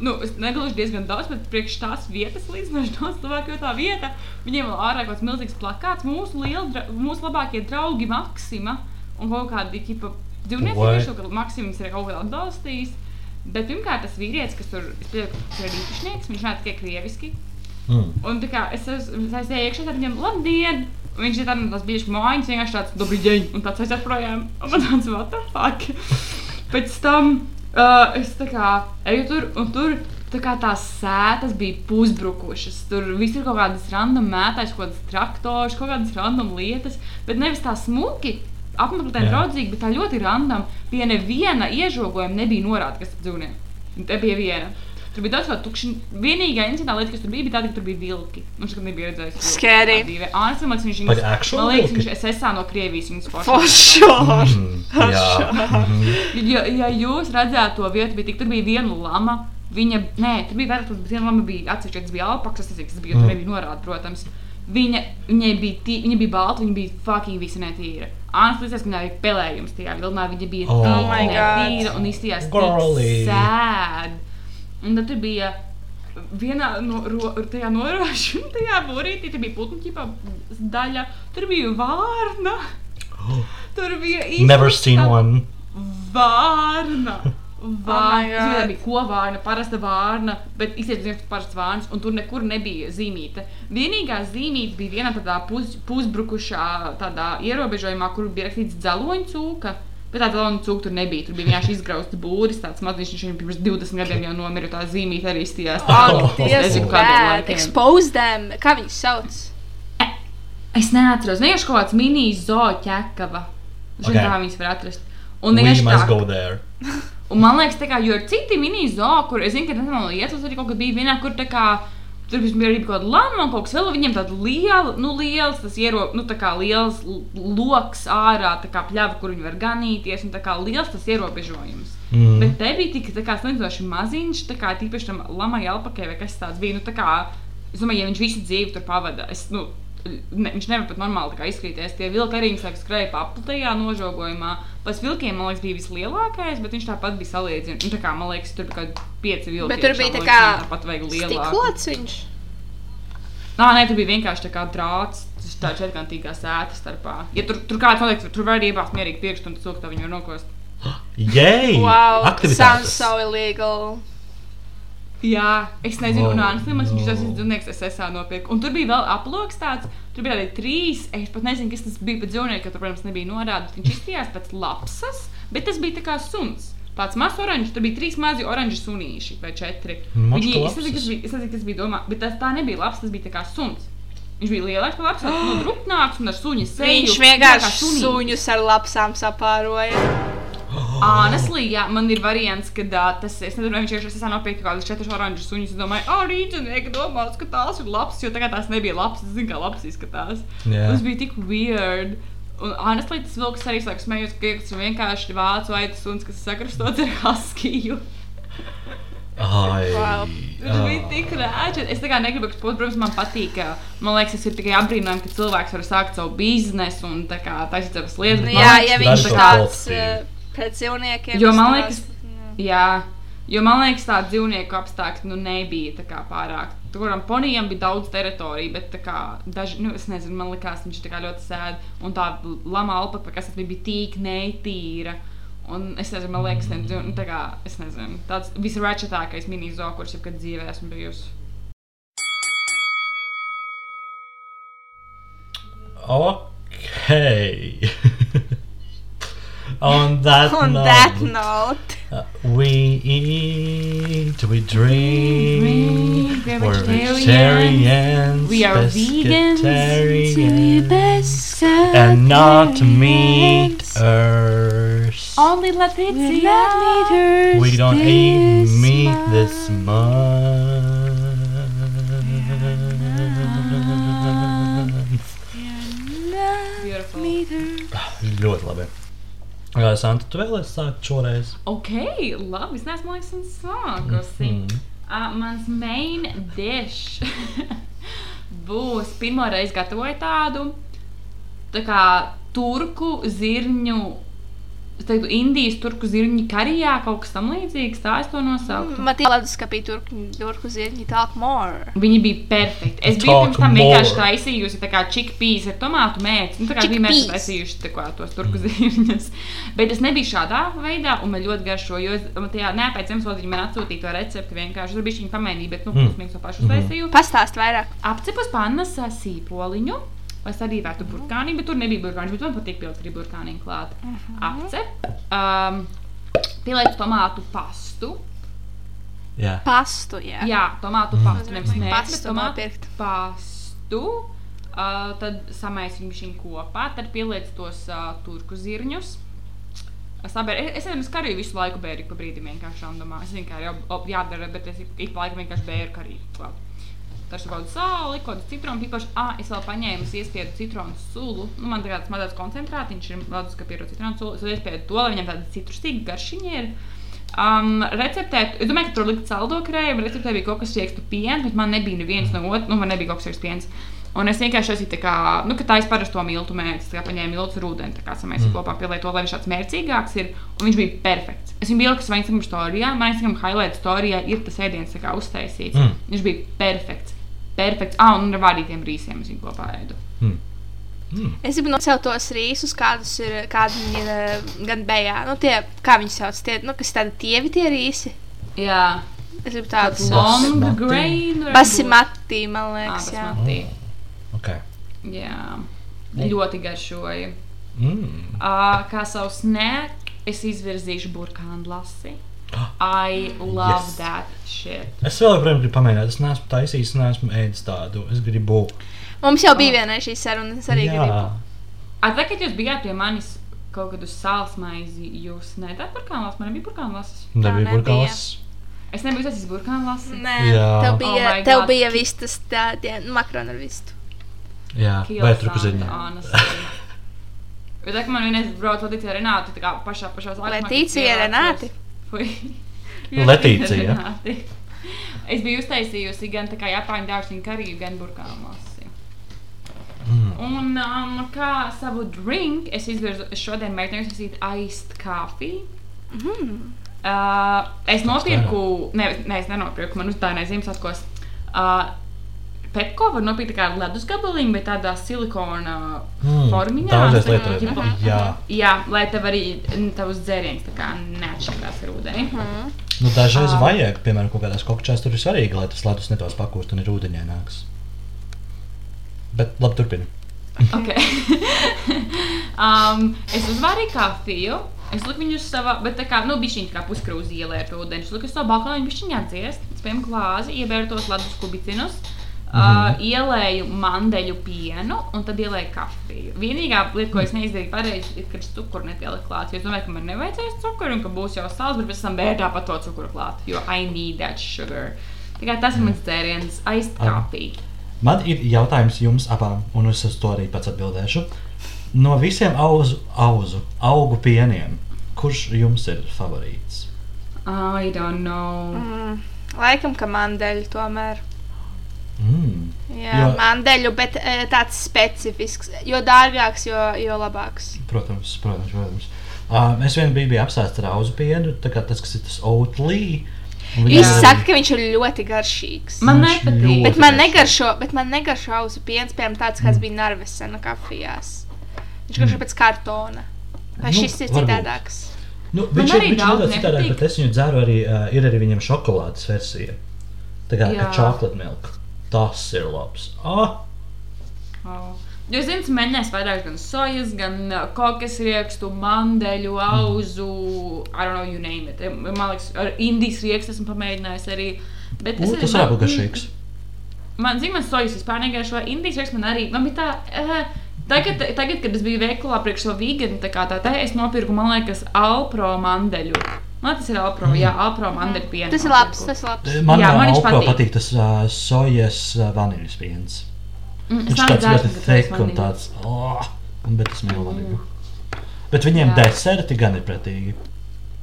Nu, negluži diezgan daudz, bet priekš tās vietas līdz daudz cilvēku, jo tā vieta, viņiem vēl ārā kaut kāds milzīgs plakāts, mūsu, liela, mūsu labākie draugi Maksima un kaut kādi tipa dzīvnieki, kurš to Maksims ir kaut kā atbalstījis. Bet pirmkārt, tas vīrietis, kas tur, ir īpašnieks, viņš runā tikai krieviski. Mm. Un tā kā es aizēju iekšā, tad viņam, labdien! Viņš ir tāds, tas bija mājiņas, vienkārši tāds, dobri ģeņ, un tāds aiziet projām. Un man tāds, what the fuck? [laughs] Pēc tam uh, es tā kā eju tur, un tur tā kā tās sētas bija pusbrukušas. Tur viss ir kaut kādas random mētājas, kaut kādas traktors, kaut kādas random lietas, bet nevis tā smuki. Apmeklētāji draudzīgi, bet tā ļoti random. Pie neviena iežogojuma nebija norāda, kas tur dzīvnieki. Te bija viena. Tur bija daudz tādu tukšu. Vienīgā incidentā lieta, kas tur bija, bija tāda, ka tur bija vilki. Viņš nekad nebija redzējis. dzīvē. Ārsts, man liekas, viņš viņus- man liekas, viņš SSA no Krievijas viņus sure. Mm. Jā. Mhm. Ja, ja jūs redzētu to vietu, bija tik, tur bija viena lama. Viņa, nē, tur bija vairāk, tur viena lama bija atsevišķi, tas bija alpaks, tas, tas bija, tur Mm. nebija norāda, protams. Viņa, viņai bija, tī, viņa bija balta, viņa bija fucking visa netīra. Viņai bija pelējums tajā vilnā, viņa bija Oh. tīra, my God. netīra un izstījās Girly. Un tad bija vienā no ro, tajā norāžu, tajā burītī, tur bija putnu ķipā daļa, tur bija vārna. [gasps] Tur bija īsti Never seen one. Vārna! [laughs] my Vārna. Tā bija kovārna, parasta vārna, bet bija parasts vārns, un tur nekur nebija zīmīta. Vienīgā zīmīte bija vienā tādā pus, pusbrukušā tādā ierobežojumā, kur bija rakstīts dzeloņa cūka. Bet tā dzeloņa cūka tur nebija. Tur bija vienkārši izgrausts būris, tāds maziņš, viņš pirms 20 gadiem jau nomira. Tā zīmīte arī stījās. Oh, nezinu, bad. laikiem. Expose them. Kā viņus sauc? Es neatceros, vienkārši kaut kāds mini zooķekava. Zinu, Okay. kā viņas var atrast. Un We vienkārši must tā- go there. Un man liekas, tā kā, jo ir citi mini-zoo, kur es zinu, ka nezinu, ietvaros arī kaut kad bija vienā, kur tā kā. Tur bija arī kaut kāda lama, kaut kas vēl viņam tāds liels, nu, liels, tas iero, nu, tā kā liels l- loks ārā, tā kā pļava, kur viņi var ganīties, un tā kā liels tas ierobežojums. Mm. Bet te bija tik tā kā slēdzoši maziņš, tā kā tīpaši tam lamai alpakai vai kas tāds bija. Nu, tā kā, es domāju, ja viņš visu dzīvi tur pavada, es, nu, ne, viņš nevar pat normāli izkrīties. Tie vilki arī viņas saka, skrēja pa apli tajā nožogojumā. Pēc vilkiem, man liekas, bija vislielākais, bet viņš tāpat bija salīdzināms. Nu, tā kā, man liekas, tur bija kaut kādi pieci vilki. Bet tur bija tā kā tāpat vajag. Stiklots viņš. Nā, nē, tur bija vienkārši tā kā drāts. Tas tā četrkantīgā sēta starpā. Ja tur, tur kāds noteikti, tur var arī iebāzt mierīgi pirkstu un tas tā viņu var nokost. [gasps] Jēj! Wow, sounds Aktivitātes! so illegal. Jā, es nezinu, Oh, un Slimans, viņš no. tas ir dzīvnieks, es esmu nopirku. Un tur bija vēl aploks tāds, tur bija arī trīs, es pat nezinu, kas tas bija pēc dzīvnieka, ka tur, protams, nebija norādīts. Viņš izskatījās pēc lapsas, bet tas bija tā kā suns. Tāds mazs oranžs, tur bija trīs mazi oranži sunīši vai četri. Mačka Viņi, es nezinu, kas bija, nezinu, kas bija domā, bet tas tā nebija labs, tas bija tā kā suns. Viņš bija lielāks par lapsu, [gasps] no drupnāks un ar suņa seju. Viņš vienkārši suņus ar lapsām sapāroja. Honestly, jā, man ir variants, ka uh, tas, es nezinu, vai viņš ir šis nopirka kaut kādus četrus oranžus suņus. Es domāju, ah, rīznieki domās, ka tās ir labs, jo tagad tās nebija labs. Es zinu, kā labs izskatās. Jā. Tas bija tik weird. Un, honestly, tas vilks arī sāk smējot, ka tas ir vienkārši vācu aitas suns, kas sakrustots ar haskiju. Ai, Wow. Tas bija tik rāķis. Es kā negribu eksploatēt, protams, man patīk. ka, Man liekas, tas ir tikai apbrīnojami, ka cilvēks var sākt savu biznesu un tā kā taisīt savas lietas. man Jā, liekas, ja viņš tāds pozitīvi. Pret dzīvniekiem. Jo man liekas- jā. Jā, jo man liekas, tā dzīvnieku apstākļi nu, nebija tā kā pārāk. Kuram ponijam bija daudz teritoriju, bet tā kā daži, nu, es nezinu, man liekas, viņš tā kā ļoti sēd. Un tā lama alpaka, kas tas bija, tīk netīra. Un es nezinu, man liekas, ne, nu, tā kā, es nezinu, tāds visračetākais mini-zoo, kurš jebkad dzīvē esmu bijusi. Okay. [laughs] On that On note, that note, uh, we eat, we drink, We're we're vegetarians. vegetarians, We are vegans. pescatarians, and not meat earth. Only Letizia. We don't eat meat this month. Beautiful. Ļoti labi. Jā, Santa, tu vēlēsies sākt šoreiz? Ok, labi. Es neesmu laiks un sākusi. Mhm. Uh, mans main dish [laughs] būs pirmo reizi gatavoju tādu tā kā turku zirņu. Es teiktu, Indijas turku zirņu karijā kaut kas tamlīdzīgs. Tā es to nosauktu. man tie leduskapī turku, turku zirņi talk more. Viņi bija perfekti. Es biju Talk pirms tam more. vienkārši taisījusi tā kā chickpeas ar tomātu mēci. Nu, tā kā bija mēs Chickpeas. taisījuši tā kā tos turku zirņus. [laughs] Bet es nebiju šādā veidā, un man ļoti garšo, jo es man tajā nepēc zemeslodziņā man atsūtīja to recepti vienkārši. Tur bija šī pamainīja, bet, nu, Mm. plus mīgs to pašu taisīju. Pastāst vairāk. Apcepus pannas ā, sīpoliņu. Es arī vērtu burkāni, bet tur nebija burkāni. Bet man patīk pielikt arī burkāni klāt. Apcep, um, pielikt tomātu pastu. Jā. Pastu, jā. Jā, tomātu Mm. pastu. Nevis mērķi, pastu bet tomātu nopirkt. pastu. Uh, tad samaisim viņu kopā, tad pieliec tos uh, turku zirņus. Es, sabēr, es, es, es karīju visu laiku bērnu pa brīdim vienkārši randomā. Es kā jau op, jādara, bet es ik ik pa laikam vienkārši bērnu karīju ir kaut kāds sāli, kaut kāds citronu pīpaši. Ah, es vēl paņēmu, es iespiedu citronu sulu. Nu, man tāds mazs koncentrātiņš ir ledus, ka pierod citronu sulu. Es iespiedu to, lai viņam tāda citrusīga garšiņa ir. Um, receptē, es domāju, ka tur likt saldo krējumu. Receptē bija kaut kas riekstu piens, bet man nebija neviens no otras, nu, man nebija kaut kas riekstu piens. Un es vienkārši esmu tā kā, nu, ka tā es parasto miltu mērķi, tā kā paņēmu miltu ar ūdeni, tā kā samēsim mm. kopā pielietot to, lai viņš tāds mērķīgāks ir. Un viņš bija perfekts. Es viņu ieliku savā Instagram storijā, man Instagram highlight storijā ir tas ēdiens tā kā uztaisīts. Mm. Viņš bija perfekts. Perfekts. Ah, un ar vārītiem rīsiem es viņu kopā ēdu. Mm. Mm. Es gribu nocelt tos rīsus, kādus ir, kādi viņi ir eh, gan bejā. Nu, tie, kā viņi sauc, tie, nu, kas tādi tievi tie rīsi. Jā, Es gribu tādus Long long Basmati. grain. varbūt. basimati, man Ah, liekas, jā. basmati. Okay. Jā, ļoti garšoja. Mm. Uh, kā savu snack, es izvirzīšu burkānu lasi. I love Yes. that shit. Es vēl joprojām gribu pamēģināt. Es neesmu taisījis, neesmu ēdis tādu. Es gribu. Mums jau bija viena šī saruna, es arī gribu. Atcerieties, kad jūs bijāt pie manis kaut kad uz sāls maizi, jūs nedēļat burkānu lasu. Man nebija burkānu lasis. Nebija burkāns. Es nebiju uztaisījis burkānu lasi. Nē, Jā. tev Oh bija, my tev bija vistas tādi makroni ar vistu. Jā, vai tur ziņā? [laughs] Bet tā kā man vienreiz brauc Latīcija Renāti, tā kā pašā pašā Letīcija pievācos- Renāti? Fui. [laughs] Letīcija. Es biju uztaisījusi gan Japāņu dārziņu kariju, gan burkānu lasi. Mm. Un um, kā savu drink, es izvirzu es šodien mēģināju uztaisīt iced coffee. Mm. Uh, es nopirku, ne, ne, es nenopirku, man uzdāvināja Ziemassvētkos. Uh, Pepko var nopirkt kā ledus gabaliņu, bet tādā silikona Mm. formiņā. Daudzreiz tā kā lietojam. ķipa- Jā. Jā, lai tev arī tavs dzēriens tā kā neatšķirās ar ūdeni. Mm. Nu, dažreiz Ah. vajag, piemēram, kaut kādās kokčās tur ir svarīgi, lai tas ledus netos pakūst un ir ūdeņā nāks. Bet labi, turpini. Okay. [laughs] um, es uzvārīju kafiju. Es liku viņu uz savā, bet tā kā, nu, šī kā puskrūze ielē ar ūdeni. Es liku uz savu balkonu, viņš viņu atdziest. Es piemu glāzi, iebēru tos ledus kubicinus. Uh, Mhm. ielēju mandeļu pienu un tad ielēju kafiju. Vienīgā lieta, ko es neizdarīju pareizi, ir, ka es cukuru nepieliku klāt. Es domāju, ka man nevajadzēs cukuru un ka būs jau sāls, bet pēc tam bērnu tāpat to cukuru klāt. Jo I need that sugar. Kā tas ir mans dzēriens, iced Ah. coffee. Man ir jautājums jums abām, un es uz to arī pats atbildēšu. No visiem auzu, auzu augu pieniem, kurš jums ir favorīts? I don't know. Mm. Laikam, ka mandeļi tomēr. Mm. Jā, Jo- mandeļu, bet e, tāds specifisks. Jo dārgāks, jo, jo labāks. Protams, protams. protams. Uh, es vien biju, biju apsēsts ar kā tas, kas ir tas viņam Visi ir saka, ka viņš ir ļoti garšīgs. Man Viņš nepatīk. Bet man negaršo, bet man negaršo auzu piens, piemēram, tāds, kāds Mm. bija Narvesena kafijās. Viņš garšo pēc kartona. Vai Nu, šis ir varbūt. citādāks? Nu, Man viņš viņš ir daudz nedaudz nepatīk. bet es viņu dzeru arī, uh, ir arī viņam šokolādes versija. Tā kā Jā. chocolate milk. Tas ir labs. Ah, Oh. Jo es zinu, mēģinājis vairāk gan sojas, gan uh, kokas riekstu, mandeļu, auzu, I don't know, you name it. Man liekas, ar indijas riekstu esmu pamēģinājis arī. Bet u, arī tas varētu būt garšīgs. Man zina, man sojas vispār negaršo. Indijas rieksts man arī. Man bija tā, uh, tagad, tagad, kad es biju veikalā priekš savu vīganu, tā kā tā, tā es nopirku, man liekas, Alpro mandeļu. Man tas ir Alpro, mm. jā, Alpro mandeļu pienu. Tas ir labs, tas ir labs. Man, Jā, jā, man viņš patīk. patīk. tas uh, sojas uh, vaniļas piens. Mm, Viņš tāds ļoti thick un tāds. Oh, un bet es mīlu vaniļu. Bet viņiem Jā. deserti gan ir pretīgi.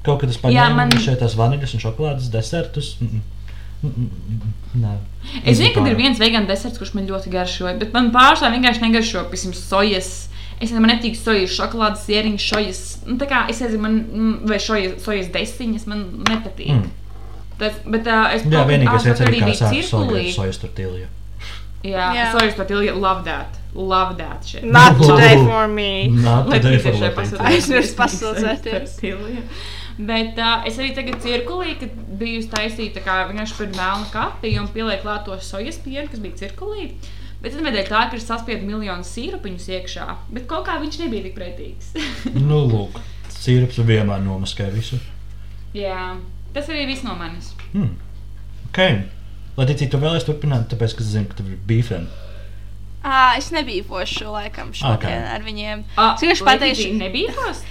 Kaut kad es Jā, paņēmu man- man... šeit tās vaniļas un šokolādes desertus. Mm -mm. Mm -mm, mm, mm, nē. Es zinu, ka ir viens vegāns deserts, kurš man ļoti garšo, bet man pārstāv vienkārši negaršo, piemēram, sojas. Es nezinu, man netīk sojas, šokolādes sieriņš, sojas. Nu, tā kā es nezinu, man, mm, vai sojas, sojas desiņas man nepatīk. Mm. Tas, bet uh, es Jā, vienīgais ā, veids arī bija sākt cirkulī. sojas, tortilju. Jā, Jā. sojas tortilja, love that. Love that shit. Not [laughs] today for me. Not today for pasūtītu. Aizmirst pasūdzēties. Tortilja. Bet uh, es arī tagad cirkulī, kad biju taisīta kā vienkārši par melnu kafiju un pielieku klāt to sojas pienu, kas bija cirkulī. Bet tad nedēļ tā, ka ir saspieda miljonu sīrupiņus iekšā, bet kaut kā viņš nebija tik pretīgs. [laughs] Nu, lūk, sīrups vienmēr nomaskē visu. Jā, tas arī viss no manis. Hmm. Ok. Lai ticītu, tu vēlēsies turpināt, tāpēc, ka es zinu, ka tev ir beefing. Ā, es nebiju foršu laikam šodien Okay. ar viņiem. Es vienkārši pateikšu, nebija tos.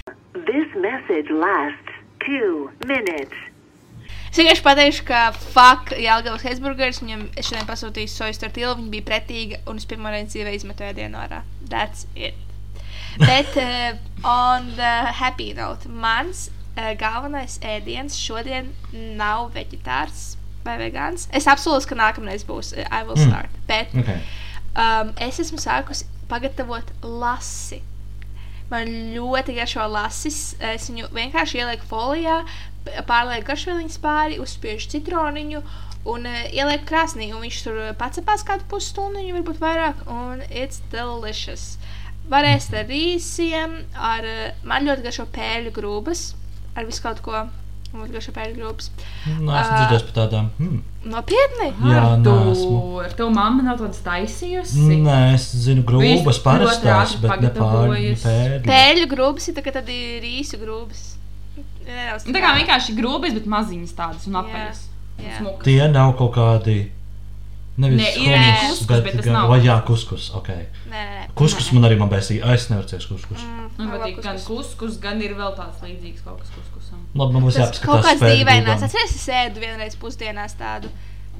This message lasts two minutes. Es vienkārši pateikšu, ka fuck, Jālgavas Hesburgers, viņam es šodien pasūtīju sojas tortillu, viņa bija pretīga, un es pirmo reizi dzīvē izmetu ēdienu ārā. That's it. Bet uh, [laughs] on the happy note, mans uh, galvenais ēdiens šodien nav veģetārs vai vegāns. Es apsolu, ka nākamreiz būs, uh, I will Mm. start. Bet Okay. um, es esmu sākusi pagatavot lasi. Man ļoti garšo lasis. Es viņu vienkārši ielieku folijā, p- pārlieku garšvieliņas pāri, uzspiežu citroniņu un uh, ielieku krāsnī. Un viņš tur pacēpās kādu pusstundu, varbūt vairāk. Un it's delicious. Varēs ar rīsiem, ar uh, man ļoti garšo pēļu grūbas, ar visu kaut ko. Man ļoti garšo pēļu grūbas. Nē, es Ā. dzirdēju par tādām. Hmm. Nopietni! Jā, Ar to- Ar to mamma nav tādas taisījusi. Nē, es zinu, grūbas parastās, bet ne pāri pagatavojas. pēdi. Pēļu grūbas ir tā, tādi rīsu grūbas. Nedaudz Nu, Tā kā vienkārši grūbas, bet maziņas tādas un apaļas. Jā. Tie nav kaut kādi. Nevis Nē, ir kuskus, bet tas gan- nav Vai jā, kuskus. Okay. Nē, nē, nē. Kuskus man arī man bēsīja. Es nevaru ciest kuskus. Mm, Man patīk gan kuskus. gan ir vēl tāds līdzīgs kaut kas kuskusam. Labi, man būs Tas kaut jāapskatās. kāds dīvainās. Atceries, es ēdu vienreiz pusdienās tādu,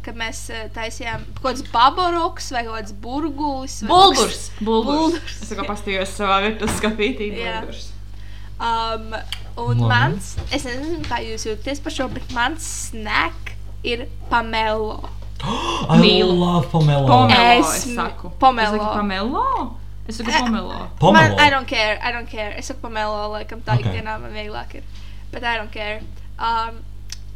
kad mēs eh, taisījām kaut kāds baboroks vai kaut kāds burgulis. Bulgurs! Bulgurs! Bulgurs. Es tikko pastījos savā virtuves skapītī. Jā. Bulgurs. Um, un Labi. mans, es nezinu, kā jūs jūtaties par šo, bet mans snack ir pamelo. [gasps] I Mīlu. love pomelo. Pomelo, Es es saku. pomelo. Es saku pomelo. Es saku Eh, pomelo. Man, Pomelo. I don't care, I don't care. Es saku pamelo, laikam tā Ok. ikdienā man vieglāk ir. Bet I don't care. Um,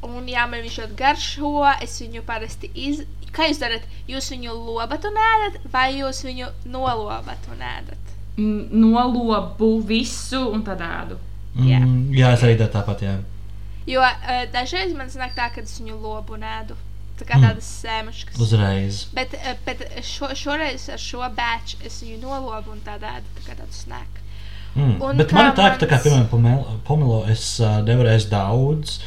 un jā, man viņš ļoti garšo. Es viņu parasti iz... Kā jūs darat? Jūs viņu lobat un ēdat, vai jūs viņu nolobat un ēdat? Nolobu visu un tad ēdu. Jā. Mm, jā, es arī daru tāpat. Jā. Jo uh, dažreiz man sanāk tā, ka es viņu lobu un ēdu. Tā kā Mm. tādas sēmaškas. Uzreiz. Bet, uh, bet šo, šoreiz ar šo batch es viņu nolobu un tādu ēdu, tā kā tādu snack. Mm. Un Bet man ir tā, ka, tā kā, piemēram, pomelo, es uh, nevaru ēst daudz,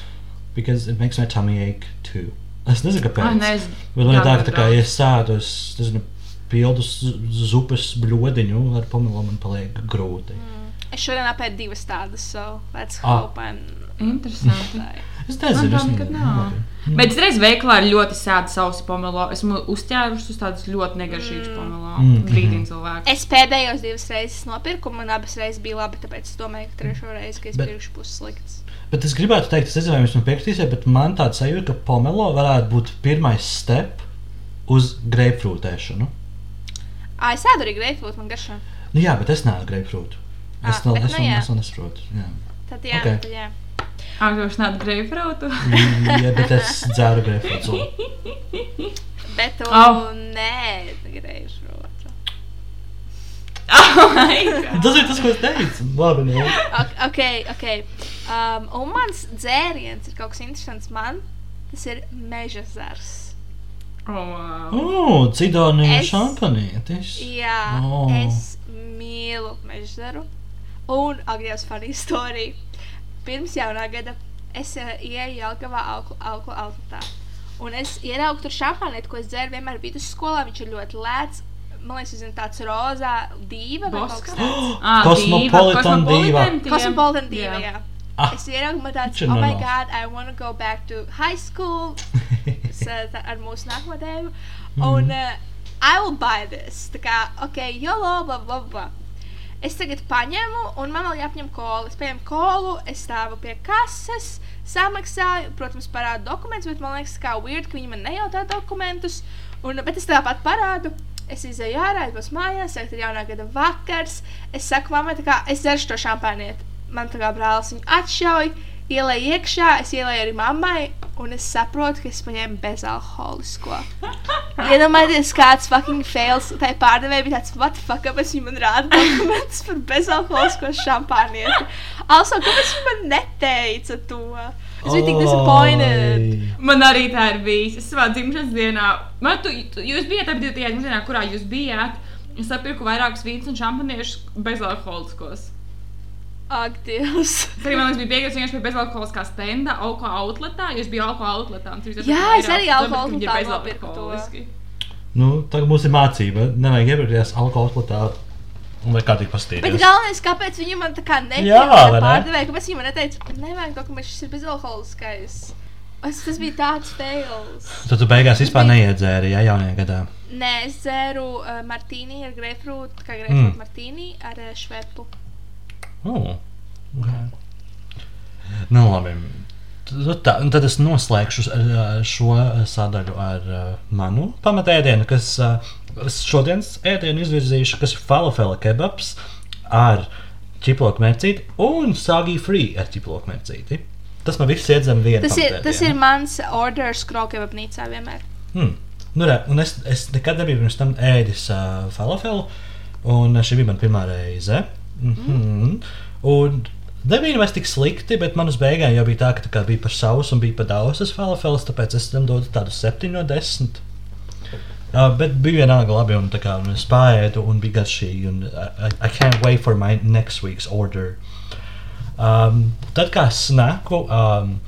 because it makes my tummy ache too. Es nezinu, kāpēc. Ai, nē, es Bet man ir tā, ka, tā kā, ja es sēdu, es nezinu, pildus zupas bļodiņu ar pomelo, man paliek grūti. Es šodien apēdu divas tādas, so let's Ah. hope I'm. Interesanti. Es nezinu, nezinu. nav. Mm. Bet es reiz veiklā ar ļoti sēdu sausu pomelo. Esmu uzķērusi uz tādas ļoti negaršīgas Mm. pomelo. Mm, Brīdīgi mhm. cilvēku. Es pēdējos divas reizes nopirku, un abas reizes bija labi, tāpēc es domāju, ka trešo reizi, kad es Bet- pirkšu, būs slikts. Bet es gribētu teikt, es nezinu, vai jūs man piekritīsiet, bet man tāds sajūta, ka pomelo varētu būt pirmais step uz greipfrūtēšanu. Ah, es ēdu arī greifrūtu, man garšo. Nu, jā, bet es neesmu greipfrūtu. Es Ah, bet es nu es nesaprotu. Jā. Tad jā, Ok. tad jā. Agriņš nāca greifrautu. jā, bet es dzēru greipfrūtu. [laughs] Bet tu Au. nē, greifrūtu. [laughs] Oh my God. Tas ir tas, ko es teicu. Labi, nu. Ok, ok. okay. Um, un mans dzēriens ir kaut kas interesants. Man tas ir meža zars. Oh, wow. Oh, Cidonija Es- šampanietis. Jā, Oh. oh. es mīlu meža zaru. Un agresīvs funny story. Pirms jaunā gada es uh, ienāku Jelgavā auklu, auklu outletā. Un es ieraugu tur šampanieti, ko es dzēru vienmēr vidusskolā. Viņš ir ļoti lēts. Man liekas, tas ir tāds rozā dīva vai kaut kas tāds. [gasps] Ah, Cosmopolitan diva. Cosmopolitan diva, Jā. jā. Ah. Es ieraugu, man tāds, Viņš oh my god, I want to go back to high school. [laughs] s- tā- ar mūsu nākamo tēmu. Mhm. Un uh, I will buy this. Tā kā, ok, jolo, bla, bla, bla. Es tagad paņemu, un man vēl jāapņem kolu. Es paņemu kolu, es stāvu pie kases, samaksāju, protams, parādu dokumentus, bet man liekas, kā weird, ka viņi man nejautā dokumentus. Un, bet es tāpat parādu. Es izēju ārā, būšu mājās, tagad ir jaunā gada vakars. Es saku, mammai, tā kā es dzeršu to šampānieti. Man tā kā brālis viņu atšauj, ielēju iekšā, es ielēju arī mammai, un es saprotu, ka es paņēmu bezalkoholisko. [laughs] Iedomājieties, kāds fucking fails. Tā pārdevēja bija tāds, what the fuck, kāpēc viņi man rāda dokumentus par bezalkoholisko šampānieti. Also, kāpēc viņi man neteica to? Es biju tik disappointed. Oi. Man arī tā ir bijis. Es savā dzimšanas dienā, man, tu, tu, jūs bijat abi divi tajā dzimšanas dienā, kurā jūs bijāt. Es sapirku vairākus vīnus un šampaniešus bezalkoholiskos. Ak, Dievs. Es arī man liekas, bija pieejams vienkārši pie bezalkoholiskā stenda, alko outletā. Jūs bijāt alko outletā. Jā, es arī vairāk, alko bet viņi ir outletā nopirku to. Nu, tagad mums ir mācība. Nevajag iepirkties alkohola un vai kādīgi Bet pastīties. galvenais, kāpēc viņi man tā kā neteica, pārdevēja, kāpēc viņi man neteica, nevajag dokumentus, šis ir bezalkoholiskais. Es, tas bija tāds fails. Tad tu beigās vispār neiedzēri, ja jaunajā gadā. Nē, es dzēru uh, martīni ar grapefruit, kā grapefruit Mm. mm. martīni ar uh, švepu. Oh. Okay. Nu, labi. Tad, tā, un tad es noslēgšu šo sadaļu ar uh, manu pamatēdienu, kas uh, es šodienas ēdienu izvirzīšu, kas ir falafela kebabs ar ķiploku mērcīti un sāģī free ar ķiploku mērcīti. Tas man viss iedzem vienā. Tas ir, tas ir mans orders krokevapnīcā vienmēr. Hmm. Nu, re, un es, es nekad nebiju pirms tam ēdis uh, falafelu, un šī bija mana pirmā reize. Mm -hmm. Un nebija nemaz tik slikti, bet man uz beigām jau bija tā, ka tā kā bija par sausu un bija par daudz falafels, tāpēc es tam dodu tādu 7 no 10. Uh, bet bija vienalga labi, un, kā, un es pārēdu, un bija garšīgi. Un, I, I can't wait for my next week's order. Um, tad, kā snaku, um,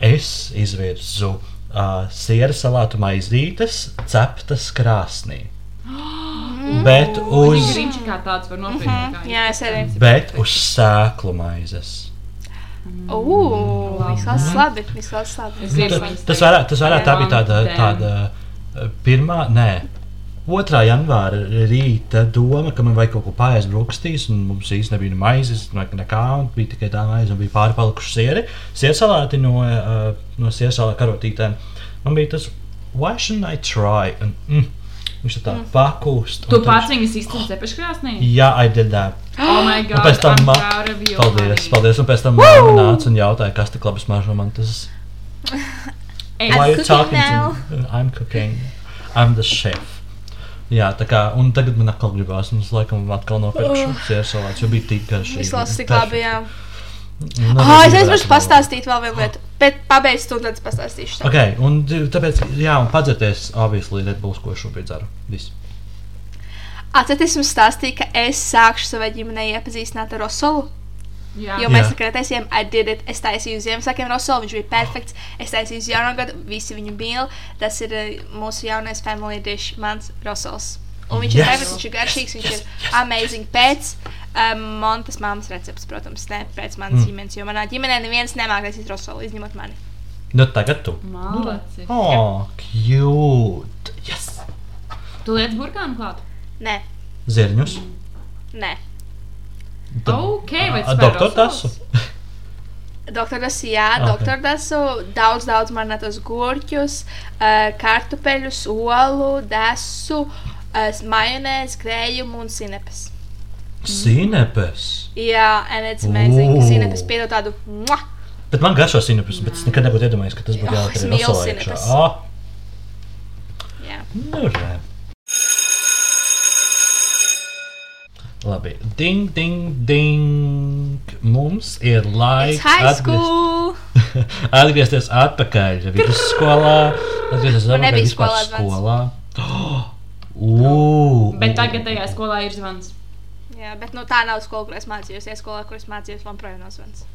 es izvirzu uh, siera salātu maizītes, ceptas krāsnī. [gasps] [gasps] Bet uz, rīča kā tāds var nopirkt. Mhm, kā jā, es arī. bet uz sēklu maizes. Ugh, izklausās labi. Izklausās labi. Es gribu Tas, varētu, tas varētu tā bija tāda, tāda uh, pirmā, nē, 2. janvāra rīta doma, ka man vajag kaut ko pāriest brokastīs, un mums īstenībā nebija ne maizes, ne- nekā, un bija tikai tā maize, un bija pārpalikuši sieri. Siersalāti no, uh, no siersalā karotītēm. Man bija tas, why shouldn't I try? Un, mm, viņš tā pakūst. un Tu pats viņus izcēlies cepeškrāsnī? Jā, I did that. Oh my Un god, pēc tam I'm ma- proud of you. Paldies, paldies. Un pēc tam māte nāca un jautāja, kas tik labi smaržo man tas. [laughs] Why you cooking talking now. to me? I'm cooking. I'm the chef. Jā, tā kā, un tagad man atkal gribās, un es laikam atkal nopirkšu Oh. sieru salātu, jo bija tik garšīgi. Tik labi, jā. Nu, Oh, es aizmirsu varētu pastāstīt vēl vienu lietu. Bet pabeigšu to, tad pastāstīšu. tev. Ok, un tāpēc, jā, un padzerties, obviously, Bulls, ko šobrīd dzeru. Viss. Atcerieties, jums stāstīja, ka es sākšu savai ģimenei iepazīstināt ar Rosolu. Jā, Jo mēs tikai taisījām, I did it. Es taisīju Ziemassvētkiem Rosolu, viņš bija perfekts. Es taisīju uz jauno gadu, visi viņu mīl. Tas ir eh, mūsu jaunais family dish, mans Rosols. Un viņš yes. ir Yes! perfekts, viņš ir garšīgs, viņš ir amazing pēc um, Montas mammas recepts, protams, ne pēc manas mm. ģimenes, jo manā ģimenē neviens nemāk taisīt Rosolu, izņemot mani. Nu, tagad tu. Malaci. Oh, cute. Yes. Tu liec burkānu klāt? Nē, Zirņus. nē. Tad- Ok, vai A, tas Doktor par Dasu. Rosols? [laughs] Doktor Dasu, jā, Ok. okay. doktor Dasu, daudz, daudz marinātos gurķus, uh, kartupeļus, olu, desu, uh, majonēzi, krējumu un sinepes. Sinepes. Jā, and it's amazing. Ooh. Sinepes piedod tādu. Mua! Bet man garšo sinepes, bet es nekad nebūtu iedomājies, ka tas būtu Oh, iekšā. sinepes. Ah, Jā. nu, re. Labi, ding, ding, ding. Mums ir laiks It's high atgriezt- school! [laughs] atgriezties atpakaļ vidusskolā, atgriezties atpakaļ nebija skolā skolā. [gasps] Oh, Bet tagad tajā skolā ir zvans. Jā, bet nu, tā nav skola, kur es mācījos. Ja skolā, kur es mācījos, man projām nav zvans.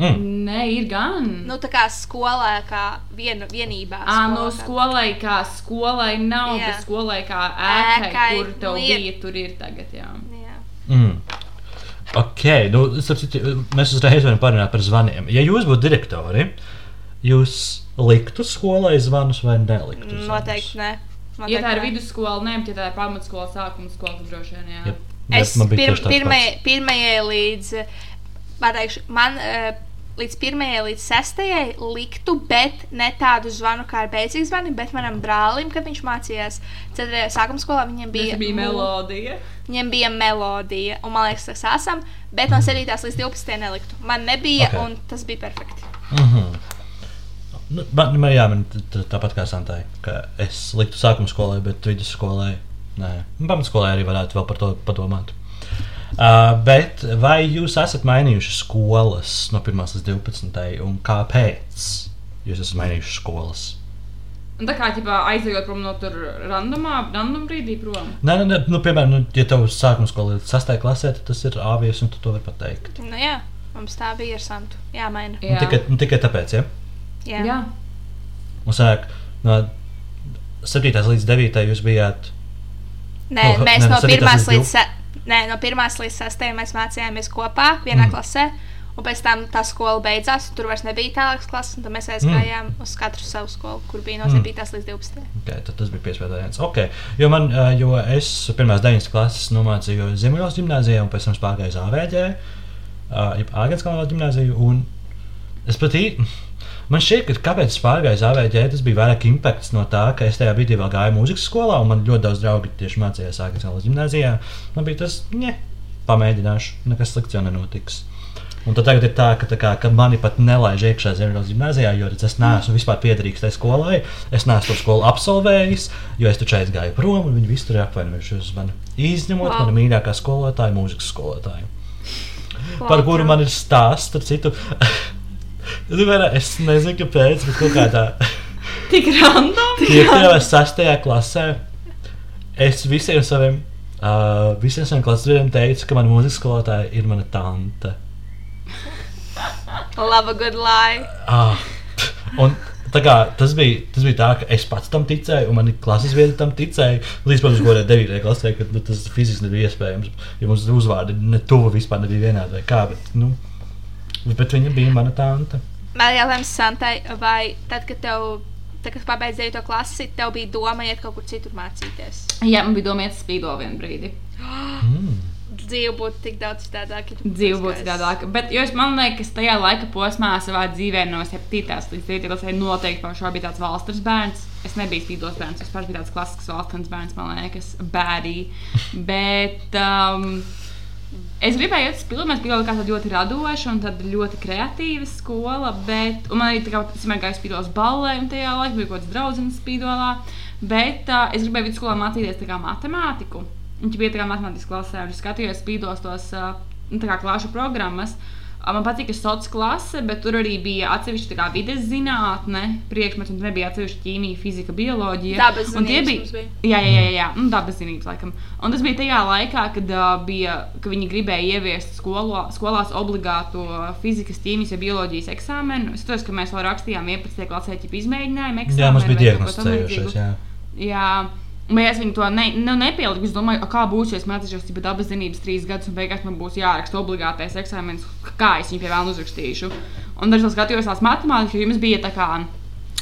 Mm. Nē, ir gan. Nu, tā kā skolā, kā vien, vienībā. À, no skolā, kā- skolai, kā skolai nav, Jā. bet skolai kā ēkai, Ēkai, kur tev nu, bija, tur ir tagad. Jā. Jā. Mm. Ok, nu, starp citu, mēs uzreiz varam parunāt par zvaniem. Ja jūs būtu direktori, jūs liktu skolai zvanus vai neliktu? zvanus? Noteikti nē. Noteikti Ja tā ir nē. vidusskola, ne, bet ja tā ir pamatskola, sākuma skola, tad droši vien. Jā. Jep. Es Man bija pir, tieši tāds pirmajai, pirmajai līdz, pateikšu, man uh, līdz pirmajai, līdz sestajai liktu, bet ne tādu zvanu kā ar beidzīgu zvanu, bet manam brālim, kad viņš mācījās ceturtajā sākuma skolā, viņam bija, Tas bija melodija. viņam bija melodija, un man liekas, tas esam, bet no 7. līdz 12. neliktu. Man nebija, Ok. okay. un tas bija perfekti. Mm -hmm. Nu, man, man, jā, man tāpat kā Santai, ka es liktu sākuma skolai, bet vidusskolai nē. Un Pamatskolai arī varētu vēl par to padomāt. Uh, bet vai jūs esat mainījuši skolas no 1 līdz 12. un kāpēc jūs esat mainījuši skolas? Un tā kā ģipā, aizejot prom no tur randomā, random brīdī prom. Nē, nē, nē nu, piemēram, nu, ja tev sākuma skola ir 6. klasē, tad tas ir āvies, un tu to vari pateikt. Nu, jā, mums tā bija ar Santu. Jā, maina. Nu, tikai, nu, tikai tāpēc, ja? Jā. Jā. Un sāk no 7. līdz 9. jūs bijāt. Nē, No- mēs nē, no no septītās pirmās līdz līdz, se- nē, no līdz sestajai mēs mācījāmies kopā vienā Mm. mm. klasē. Un pēc tam tā skola beidzās, un tur vairs nebija tālākas klases. un Tad mēs aizgājām mm. uz katru savu skolu, kur bija no Mm. 7. līdz 12. Okay, tad tas bija piespiedu variants. Okay. Jo, man, jo es pirmās 9 klases nomācīju Ziemeļos gimnājā, un pēc tam pārgāju uz AVG, jeb Āgājas kalnā gimnājā. un Es pat īsti. Man šķiet, ka kāpēc es pārgāju uz AVG, tas bija vairāk impakts no tā, ka es tajā brīdī vēl gāju mūzikas skolā, un man ļoti daudz draugu tieši mācījās kalnā gimnājā. Man bija tas, ne, pamēģināšu, nekas slikts jau nenotiks. Un tad tagad ir tā, ka, tā kā, ka mani pat nelaiž iekšā Ziemeļos gimnājā, jo es neesmu vispār piederīgs tai skolai. Es neesmu to skolu absolvējis, jo es taču aizgāju prom, un viņi visi tur ir apvainojušies uz mani. Izņemot wow. Manu mīļākā skolotāju, mūzikas skolotāju, Wow, par kuru man ir stāsts, starp citu. [laughs] Zinu, es nezinu, kāpēc, bet kaut kādā Tik random. 5. vai 6. klasē es visiem saviem, uh, visiem saviem klases biedriem teicu, ka mana mūzikas skolotāja ir mana tante. Love a good lie. Ah, un kā, tas, bija, tas bija tā, ka es pats tam ticēju, un mani klases biedri tam ticēja. Līdz pat uz godē 9. klasē, kad nu, tas fiziski nebija iespējams. Jo mums uzvārdi ne tuvu vispār nebija vienādi vai kā. Bet, nu, bet viņa bija mana tante. Man jautājums Santai, vai tad, kad tev, tad, kad pabeidz 9. klasi, tev bija doma iet kaut kur citur mācīties? Jā, man bija domāts spīdo vienu brīdi. Mm. Dzīve būtu tik daudz citādāka. Dzīve būtu citādāka. Bet jo es man liekas, tajā laika posmā savā dzīvē no 7. līdz 9. klasē noteikti man šobrīd tāds valsts bērns. Es nebiju spīdos bērns, es pats biju tāds klasisks valsts bērns, man liekas, bērni. [laughs] Bet um, es gribēju iet uz spīdu, mēs bijām tāda ļoti radoša un ļoti kreatīva skola. Bet, un man arī tā kā vienmēr gāju spīdos ballē, un tajā laikā bija kaut kāds draugs spīdolā. Bet uh, es gribēju vidusskolā mācīties kā matemātiku. Viņš bija tā kā matemātikas klasē, un es skatījos spīdos tos uh, kā klāšu programmas. Uh, Man patika sociālā klase, bet tur arī bija atsevišķa tā kā vides zinātne, priekšmets, un tur nebija atsevišķa ķīmija, fizika, bioloģija. Dabas Un tie zinības bija, jā, jā, jā, jā. Nu, dabas zinības, laikam. Un tas bija tajā laikā, kad, uh, bija, kad viņi gribēja ieviest skolo, skolās obligāto fizikas, ķīmijas vai bioloģijas eksāmenu. Es domāju, ka mēs vēl rakstījām 11. klasē, ja izmēģinājumu eksāmenu. Jā, mums bija diagnosticējušies. Jā. Jā, bet es viņu to ne, nu, nepieliku. Es domāju, kā būs, ja es mācīšos tikai dabas zinības trīs gadus, un beigās man būs jāraksta obligātais eksāmenis, kā es viņu pie vēlna uzrakstīšu. Un dažs skatījos tās matemātikas, jo jums bija tā kā.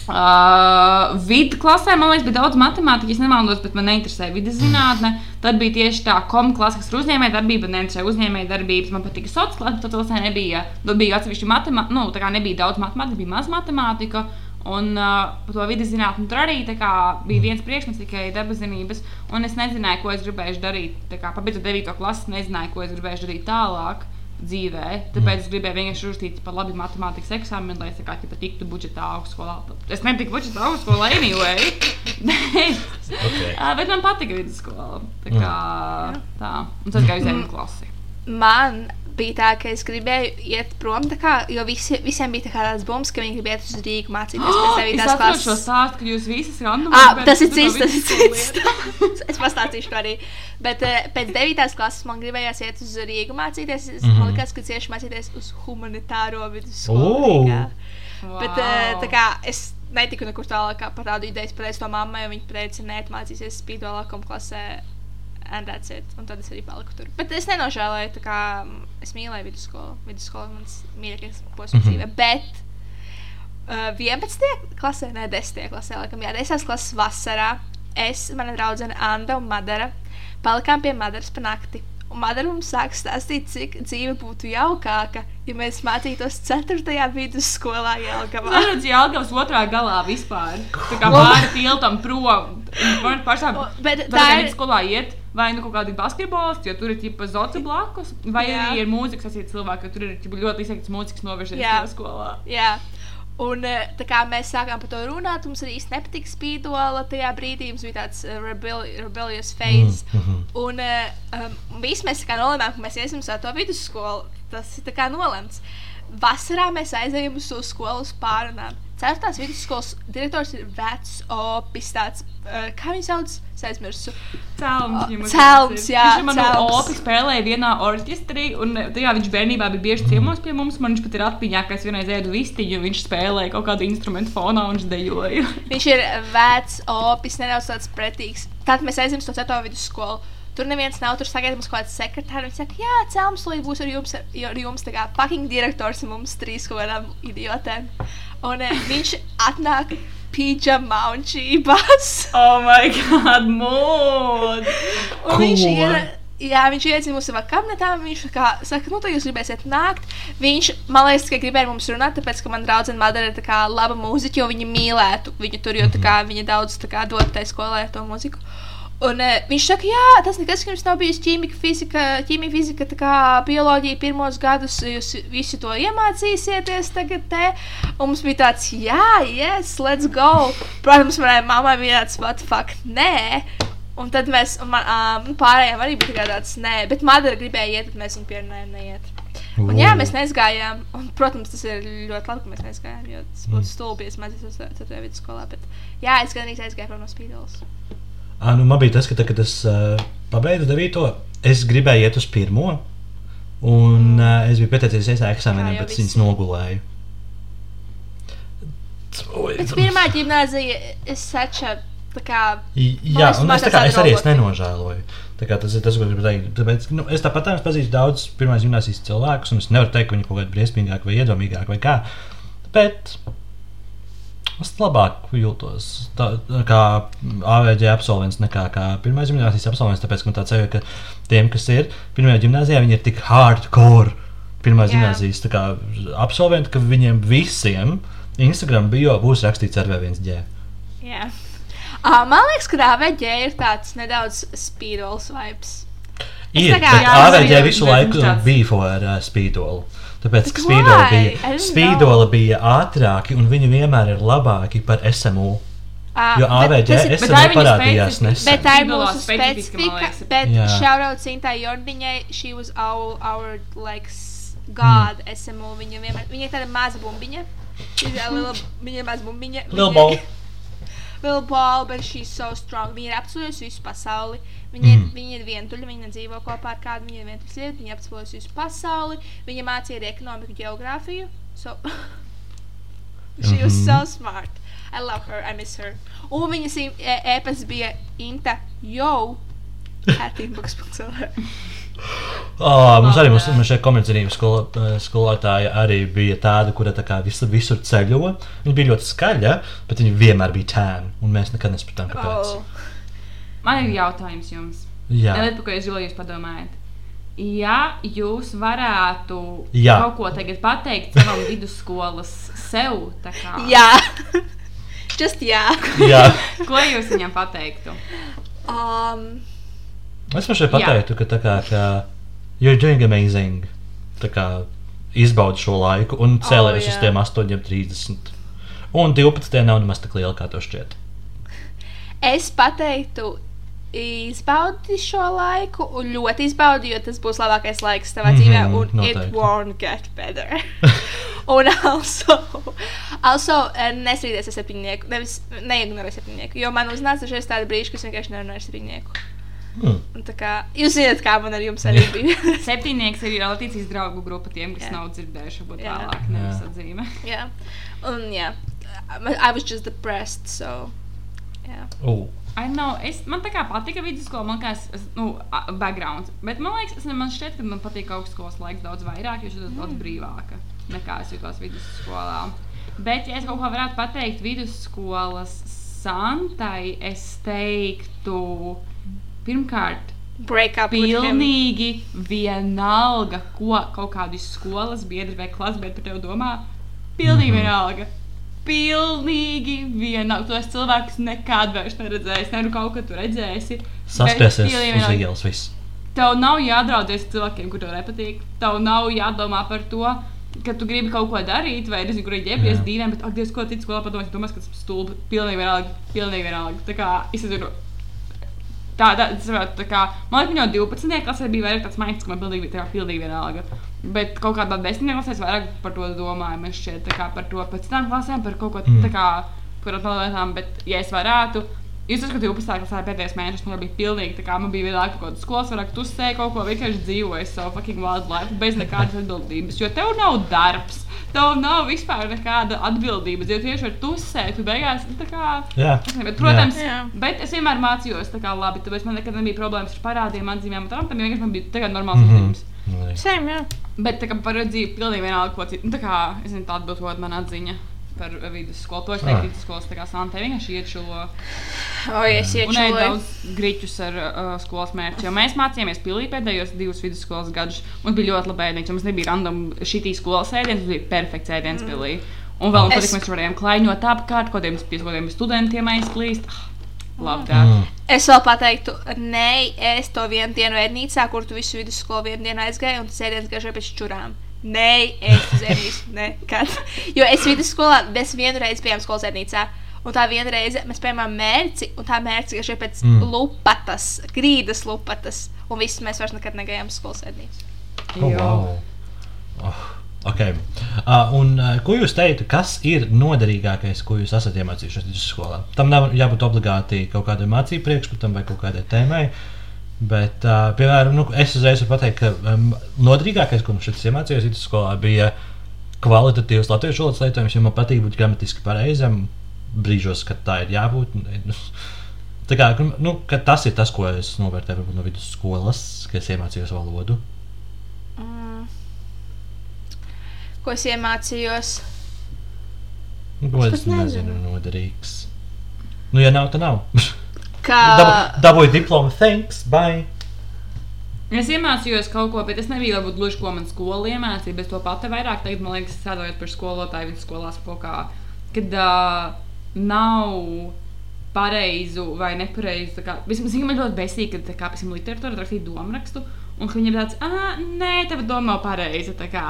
Uh, Vidu klasē, man liekas, bija daudz matemātikas, nemaldos, bet man neinteresēja vidas zinātne. Tad bija tieši tā klase, kas ir uzņēmēja darbība, neinteresēja uzņēmēja darbības. Man patika sociālā klase, tad klasē nebija, bija atsevišķi matemātika, nu, tā kā nebija daudz matemātikas, bija maz matemātika. Un uh, par to vidus zinātnē tur arī kā, bija viens priekšmets, tikai dabas zinības. Un es nezināju, ko es gribēju darīt. Pabeidzot 9. klasi, nezināju, ko es gribēju darīt tālāk dzīvē. Tāpēc es gribēju vienkārši uzrakstīt par labi matemātikas eksāmenu, lai es kā ķipa tiktu budžetā augstskolā. Es netiku budžetā augstskolā anyway. [laughs] Okay. Ā, [laughs] Bet man patika vidusskola. Tā kā tā. Un tas gāja uz zemu klasi. man bija tā, ka es gribēju iet prom, kā, jo visi, visiem bija tā tāds bums, ka viņi gribētu uz Rīgu mācīties pēc [gasps] Es 9. atceros šo klases. stāstu, ka jūs visas random. Ah, tas ir cits, tas ir cits. [laughs] es pastāstīšu to arī. Bet uh, pēc 9. klases man gribējās iet uz Rīgu mācīties. Es mm. -hmm. likās, ka cieši mācīties uz humanitāro vidusskolu. Rīgā. Bet uh, tā kā es netiku nekur tālāk kā par tādu ideju, es pateicu to mammai, un viņa teica, nē, mācīsies spīdolākam klasē. And that's it. Un tad es arī paliku tur. Bet es nenožēloju, tā kā mm, es mīlēju vidusskolu. Vidusskola ir mans mīļākais posms Mhm. dzīvē. Bet uh, 11. klasē, ne 10. klasē, laikam, jā, 10. klases vasarā es, mana draudzene Anna un Madara palikām pie Madaras pa nakti. Un Madara mums sāk stāstīt, cik dzīve būtu jaukāka, ja mēs mācītos 4. vidusskolā Jelgavā. Man liekas, Jālgavas otrā galā vispār. Tā kā pāri tiltam prom. Man pašām Bet tā tā ir ir. skolā iet. Vai nu kaut kādi basketbolisti, jo tur ir tipa zoci blakus, vai Jā. arī ir mūzikas asīti cilvēki, ka tur ir ķipa, ļoti izteikts mūzikas tajā skolā. Jā. Un eh, tā kā mēs sākām par to runāt, mums arī īsti nepatika spīdola. Tajā brīdī mums bija tāds uh, rebel, rebellious phase. Mm, mhm. Un uh, um, visi mēs nolēmām, ka mēs iesim uz to vidusskolu. Tas ir tā kā nolemts. Vasarā mēs aizējām uz to skolu uz pārunām. Ceturtās vidusskolas direktors ir vecs opis, tāds, uh, kā viņš sauc, es aizmirsu. Cēlums, Cēlums, jā, Viņš man opi spēlēja vienā orķestrī, un eh, tajā viņš bērnībā bija bieži ciemos pie mums. Man viņš pat ir atmiņā, ka es vienreiz ēdu vistiņu, un viņš spēlēja kaut kādu instrumentu fonā un viņš dejoja. [laughs] Viņš ir vecs, opis, nedaudz tāds pretīgs. Tad mēs aizjām uz to ceturto vidusskolu. Tur neviens nav, tur sagaidām mums kaut kāds sekretārs. Viņš saka, jā, cēlums, lai būs ar jums, ar, jums tā kā fucking direktors mums trīs kaut kādām idiotēm. Un uh, viņš atnāk pijamā un čībās. Oh, my God, mūd! Un viņš Ko? ir. Jā, viņš iecina mūsu savā kabinetā. Viņš kā, saka, nu, tā jūs gribēsiet nākt. Viņš, man liekas, ka gribēja mums runāt, tāpēc, ka man draudzene Madara ir tā kā laba mūziķa, jo viņa mīlētu viņu tur, jo tā kā, viņa daudz tā kā, dod tai skolai ar to mūziku. Un uh, viņš saka, jā, tas nekas, ka jums nav bijis ķīmija, fizika, ķīmija, fizika, tā kā bioloģija pirmos gadus, jūs visi to iemācīsieties tagad te. Un mums bija tāds, jā, yes, let's go. Protams, manai mammai bija tāds, what fuck, nē. Un tad mēs, un man, um, pārējiem arī bija tāds, nē, bet Madara gribēja iet, tad mēs viņu pierunājām, neiet. Un, jā, mēs neizgājām. Un, protams, tas ir ļoti labi, ka mēs neizgājām, jo tas būtu stulbi, ja es mācījos 4. vidusskolā. Bet, jā, es gan arī aizgāju no spīdolas. Ah, nu, man bija tas, ka, tā, kad es uh, pabeidzu 9. es gribēju iet uz 1. Un uh, es biju pieteicies iestāju eksāmeniem, bet viņas nogulēju. Bet pirmā gimnāzija sača, tā kā, Jā, un es, kā, es arī es nenožēloju. Tas ir tas, ko es gribu teikt. Tāpēc, nu, es tāpat tās pazīstu daudz pirmās gimnāzijas cilvēkus, un es nevaru teikt, ka viņi kaut kādi briesmīgāki vai iedomīgāki vai kā. Bet es labāk jūtos tā, kā AVG absolvents nekā kā pirmā gimnāzijas absolvents. Tāpēc man tāds sajūta, ka tiem, kas ir pirmajā gimnāzijā, viņi ir tik hardcore. Pirmā gimnāzijas absolventi, ka viņiem visiem Instagram bio būs rakstīts ar viens ģē. jā. Uh, man liekas, ka AVG ir tāds nedaudz spīdols vibes. Es Ir, bet Jā, tas AVG ir, visu bet laiku bija ar uh, spīdolu. Tāpēc, Bet ka spīdola why? I bija, didn't spīdola bija ātrāki un viņi vienmēr ir labāki par SMU. Uh, Jo bet SMU tā ir viņa parādījās nesen. Bet tā ir mūsu specifika. Bet šaurot Cintai Jordiņai, she was our, our like, s- god Mm. SMU. Viņa, vienmēr, viņa ir tāda maza bumbiņa. Viņa ir maza bumbiņa. Lil Viņa- Lil ball, bet she's so strong. Viņa ir apceļojusi visu pasauli. Viņa, mm. Mm. viņa ir vientuļa, viņa nedzīvo kopā ar kādu. Viņa ir vientuļa sieviete, viņa apceļojusi visu pasauli. Viņa mācīja arī ekonomiku, geogrāfiju. So she was so Mhm. smart. I love her, I miss her. Un viņas e- e- e-pasts bija Inta Yo. Attīstības.cl. Oh, mums arī mums, mums šeit komercdarbības skola, eh, skolotāja arī bija tāda, kura tā kā visur, visur ceļo. Viņa bija ļoti skaļa, bet viņa vienmēr bija tēna. Un mēs nekad nespratām, kāpēc. Oh. Man ir jautājums jums. Jā, par ko lai jūs padomājat. Ja jūs varētu Jā. kaut ko tagad pateikt savam vidusskolas sev, tā kā, Jā. [laughs] Just jā. jā. ko jūs viņam pateiktu? Um, Es Jā. pateiktu, ka tā kā, ka you're doing amazing. Kā izbaudi šo laiku un cēlies jā. uz tiem 8,30. Un 12. nav nemaz tik liela, kā to šķiet. es pateiktu, izbaudi šo laiku, un ļoti izbaudi, jo tas būs labākais laiks tavā Mhm, dzīvē, un noteikti. it won't get better. [laughs] un also, also eh, nestrīdies ar septiņnieku, nevis neignorē septiņnieku, jo man uznāca dažreiz tādi brīži, kas vienkārši nerunāja ar septiņnieku. Un tā kā, jūs zināt, kā man ar jums arī bija. [laughs] Septiņnieks ir jau Latīcijas draugu grupa tiem, kas Jā. nav dzirdējuši, varbūt Jā. vēlāk nevis Jā. atzīmē. [laughs] jā, un jā, I was just depressed, so, jā. Uh, I know, es, man tā kā patika vidusskola, man liekas, es- nu, a- backgrounds. Bet man liekas, es, man šķiet, ka man patīk augstskolas laiks daudz vairāk, jo šis ir daudz brīvāka nekā es jutos vidusskolā. Bet, ja es kaut ko varētu pateikt vidusskolas Santai, es teiktu, pirmkārt, Break up with him. pilnīgi vienalga, ko kaut kādi skolas biedri vai klasbiedri par tevi domā. Pilnīgi Mhm. vienalga. Pilnīgi vienalga. Tu esi cilvēks nekad vairs neredzējis. Nezinu, kaut ko tu redzēsi. bet saspiesies pilnīgi uz ielas viss. Tev nav jādraudzēs ar cilvēkiem, kuriem nepatīk. Tev nav jādomā par to, ka tu gribi kaut ko darīt, vai kur ir ģērbties Jā. dīvaini, bet, ak, Dievs, ko citu skolā padomās, domās, ka tas ir stulbi. Pilnīgi vienalga. Pilnīgi vienalga. Tā kā es nezinu. Tā, tā, varētu, tā kā, man liekas, jau 12. klasē bija vairāk tāds maigs, ka man pilnīgi, tā pilnīgi vienalga. Bet kaut kādā 10. klasē es vairāk par to domāju, man šķiet, tā kā par to pēc tam klasēm, par kaut ko Mm. tā kā, par tādām lietām, bet, ja es varētu, Jūs esat 12. klasē pēdējais mēnesis, man bija pilnīgi tā kā man bija vienalga kaut kāda skolas, varētu uzsēst kaut ko, vienkārši dzīvoju savu fucking wildlife bez nekādas atbildības. Jo tev nav darbs, tev nav vispār nekāda atbildības. Jo tieši ar tusēt, tu beigās nu, tā kā. Jā. Es Bet, protams, Jā. Bet es vienmēr mācījos tā kā labi, tāpēc man nekad nebija problēmas ar parādiem, atzīmēm un tam. Tam vienkārši man bija tagad normāls Mhm. uzdevums. Nu, Same, jā. Bet tā kā par dzīvi pilnīgi vienalga, ko citu. Nu, tā kā, es nezinu, tā atbildot man atziņa par vidusskolu. To es teiktu, Ah. vidusskolas tā kā santē vienkārši iečulo. O, ja es Un ej iečuloju. daudz griķus ar uh, skolas mērķi. Jo mēs mācījāmies pilī pēdējos divus vidusskolas gadus. Mums bija ļoti labi ēdiens. Mums nebija random šī skolas ēdiens, mums bija perfekts ēdiens mm. pilī. Un vēl Es- mēs varējām klaiņot apkārt, kaut kādiem pie kaut kādiem studentiem aizklīst. Ah, Labi, tā. Mm. Es vēl pateiktu, nē, es to vienu dienu ēdnīcā, kur tu visu vidusskolu vienu dienu aizgāji, un tas ēdiens gāja pēc čurām. Nē, es uz ēdnīcu nekad. Jo es vidusskolā, mēs vienu reizi bijām skolas ēdnīcā. Un tā viena reize mēs pieņēmām mērci, un tā mērci gāja pēc Mm. lupatas, grīdas lupatas. Un viss mēs vairs nekad negājām uz skolas ēdnīcu. Oh, Jo. wow. oh, okay. uh, un, uh, ko jūs teiktu, kas ir noderīgākais, ko jūs esat iemācījušies vidusskolā? Tam nav jābūt obligāti kaut kādam mācību priekšmetam vai kaut kādai tēmai. Bet, uh, piemēram, nu, es uzreiz varu pateikt, ka um, noderīgākais, ko šeit iemācījos vidusskolā, bija kvalitatīvs latviešu valodas lietojums, jo man patīk būt gramatiski pareizam brīžos, kad tā ir jābūt. Tā kā, nu, tas ir tas, ko es novērtēju varbūt no vidusskolas, kad es iemācījos valodu. Mm. Ko es iemācījos? Nu, Ko Es es nezinu, nezinu. noderīgs. Nu, ja nav, tad nav. [laughs] Kā Dabu- Dabūju diplomu, thanks, bye. Es iemācījos kaut ko, bet es nebiju varbūt gluži ko man skola iemācīja, bet to pati vairāk tagad, man liekas, strādājot par skolotāju vidusskolās kaut kā, kad uh, nav pareizu vai nepareizu. tā kā- Vismaz man ļoti besīgi, kad, tā kā, piemēram, literatūra rakstīja domārakstu, un ka viņiem tāds, ah, nē, tev doma nav pareiza, tā kā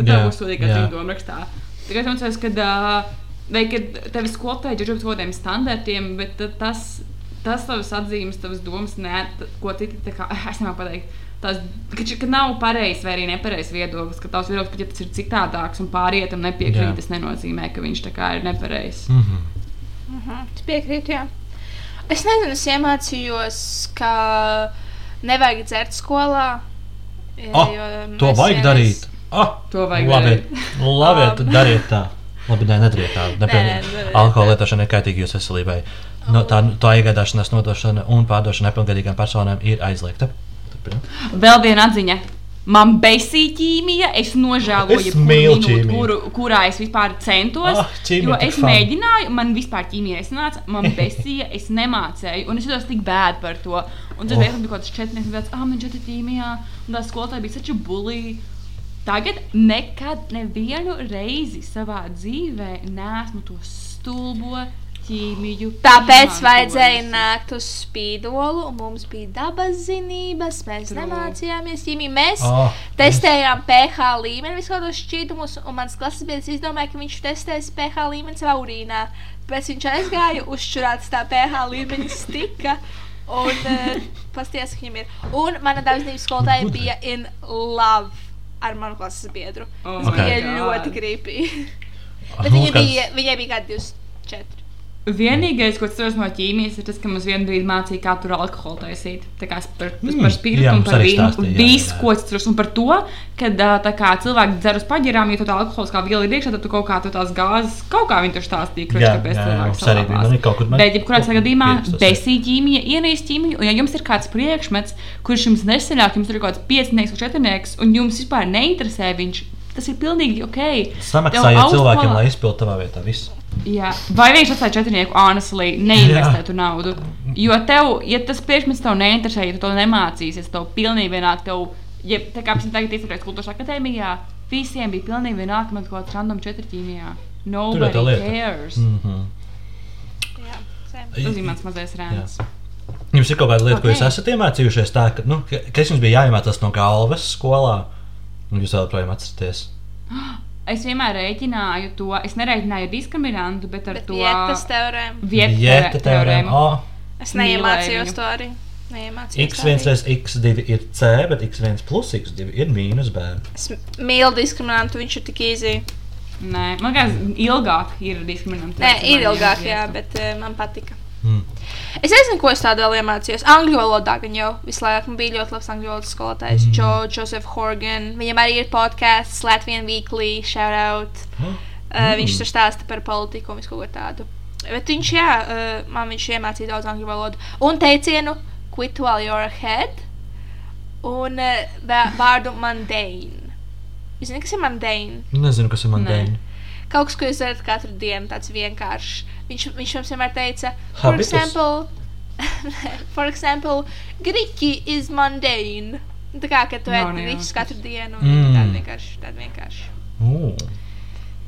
Jā, tev uzsūtīja, ka viņa domārakstā. Tagad man liekas, kad, uh, vai kad tev skolotāji ir uz kaut kādiem standartiem, bet tas, tas tavs atzīmes, tavas domas, ne, ko citi, tā kā, [laughs] es nevaru pateikt. Tas, ka, ka nav pareizs vai arī nepareizs viedoklis, ka tavs viedoklis pat ja tas ir citādāks un pārietam nepiekrīt. Jā. Tas nenozīmē, ka viņš tā kā ir nepareizs. Mm -hmm. Mhm, Es piekrītu, jā. Es nezinu, es iemācījos, ka nevajag dzert skolā. jā, Oh, jo to vajag vienreiz- darīt. Ah, To vajag labi, darīt. labi, tad dariet tā. Labi, nē, nedariet tā. [laughs] nē, Nepieņem. nedariet Alkohola lietošana ir kaitīga jūsu veselībai. No, tā, tā iegādāšanās, nodošana un pārdošana nepilngadīgām personām ir aizliegta. Turpiniet. Vēl viena atziņa. Man besīja ķīmija, es nožēloju, Es ķīmiju. kuru, kurā es vispār centos. Ah, ķīmija es fun. mēģināju, man vispār ķīmija nesanāca, man [laughs] besīja, es nemācēju, un es jutos tik bēd par to. Un tad Oh. bija kaut kāds četrnieks, un tāds, ah, man četri ķīmijā, un tā skolotāja bija taču bulī. Tagad nekad nevienu reizi savā dzīvē neesmu to stulbo ķīmiju. Tāpēc vajadzēja nākt uz spīdolu, un mums bija dabas zinības. Mēs True. nemācījāmies ķīmiju. Mēs Ah, testējām pH līmeni visos šķīdumus, un mans klases biedrs izdomāja, ka viņš testēs pH līmeni savā urīnā. Pēc viņš aizgāja uzšķurāts tā pH līmeņa stika. Un uh, [laughs] pasties, ka viņam ir. Un mana dārznības skolotāja bija in love ar manu klases biedru. Oh Tas my bija God. ļoti. Ah, Bet viņa bija, viņai bija kādi 24. Vienīgais, ko es atceros no ķīmijas, ir tas, ka mums vienā brīdī mācīja, kā tur alkoholu taisīt. Tā kā es par, mm. Par spīti jā, un par vīnu. jā. ko es atceros, un par to, ka kā cilvēki dzer uz paģirām, ja tu tā alkohols kā viela ir iekšā, tad tu kaut kā tās gāzes, kaut kā viņi tur stāstīja, kurš kāpēc cilvēks kur- man- Bet, jebkurā kaut kur gadījumā, besīja ķīmija, ienīst ķīmiju, un ja jums ir kāds priekšmets, kurš jums nesenāk, jums tur ir kaut kāds piecinieks vai četrnieks, un jums vispār neinteresē viņš, tas ir pilnīgi ok. Samaksājiet cilvēkiem, lai izpildītu tavā vietā visu. Jā, vai viņš atstāja četrnieku, honestly, neinvestētu naudu. Jo tev, ja tas priekšmets tev neinteresē, ja tu to nemācīsies, tev pilnīgi vienāk, tev, ja tā kā mēs tagad izturēsim kultūras akadēmijā, visiem bija pilnīgi vienāk, man kaut kāds random ir tā Nobody cares. Mm -hmm. Jā. Tas ir mans mazais rēns. Jums ir kaut kāda lieta, okay. ko jūs esat iemācījušies, tā, ka, nu, ka, kas jums bija jāiemācās no galvas skolā, un jūs joprojām atceraties. [gasps] Es vienmēr rēķināju to, es nereiķināju diskriminantu, bet ar Bet to vietas teorēma. vietu Vieta teorē- teorēma. teorēmu. Oh, Es neiemācījos to arī. Neiemācījos x1 to arī. reiz x2 ir c, bet x1 plus x2 ir mīnus b. Es mīlu diskriminantu, viņš ir tik īsi. Nē, man liekas, ilgāk ir diskriminanti. Nē, ir ilgāk, jā, bet uh, man patika. Mm. Es nezinu, ko es tādu vēl iemācījos. Angļu valodā gan jau visu laiku man bija ļoti labs angļu valodas skolotājs. Mm. Jo, Joseph Horgan. Viņam arī ir podkāsts Latvijas Weekly, shout out. Oh. Uh, viņš tur stāsta par politiku un visu ko tādu. Bet viņš, jā, uh, man viņš iemācīja daudz angļu valodu. Un teicienu, quit while you're ahead. Un uh, vā- vārdu mundane. Zināt, kas ir mundane? Nezinu, kas ir man Nē. Kaut kas, ko jūs darat katru dienu, tāds vienkāršs. Viņš, viņš mums vienmēr teica, for Habitus? example, [laughs] for example, griķi is mundane. Tā kā, ka tu Nav ēd jausmas. katru dienu, un Mm. tāda vienkārši, tāda vienkārši. Uh.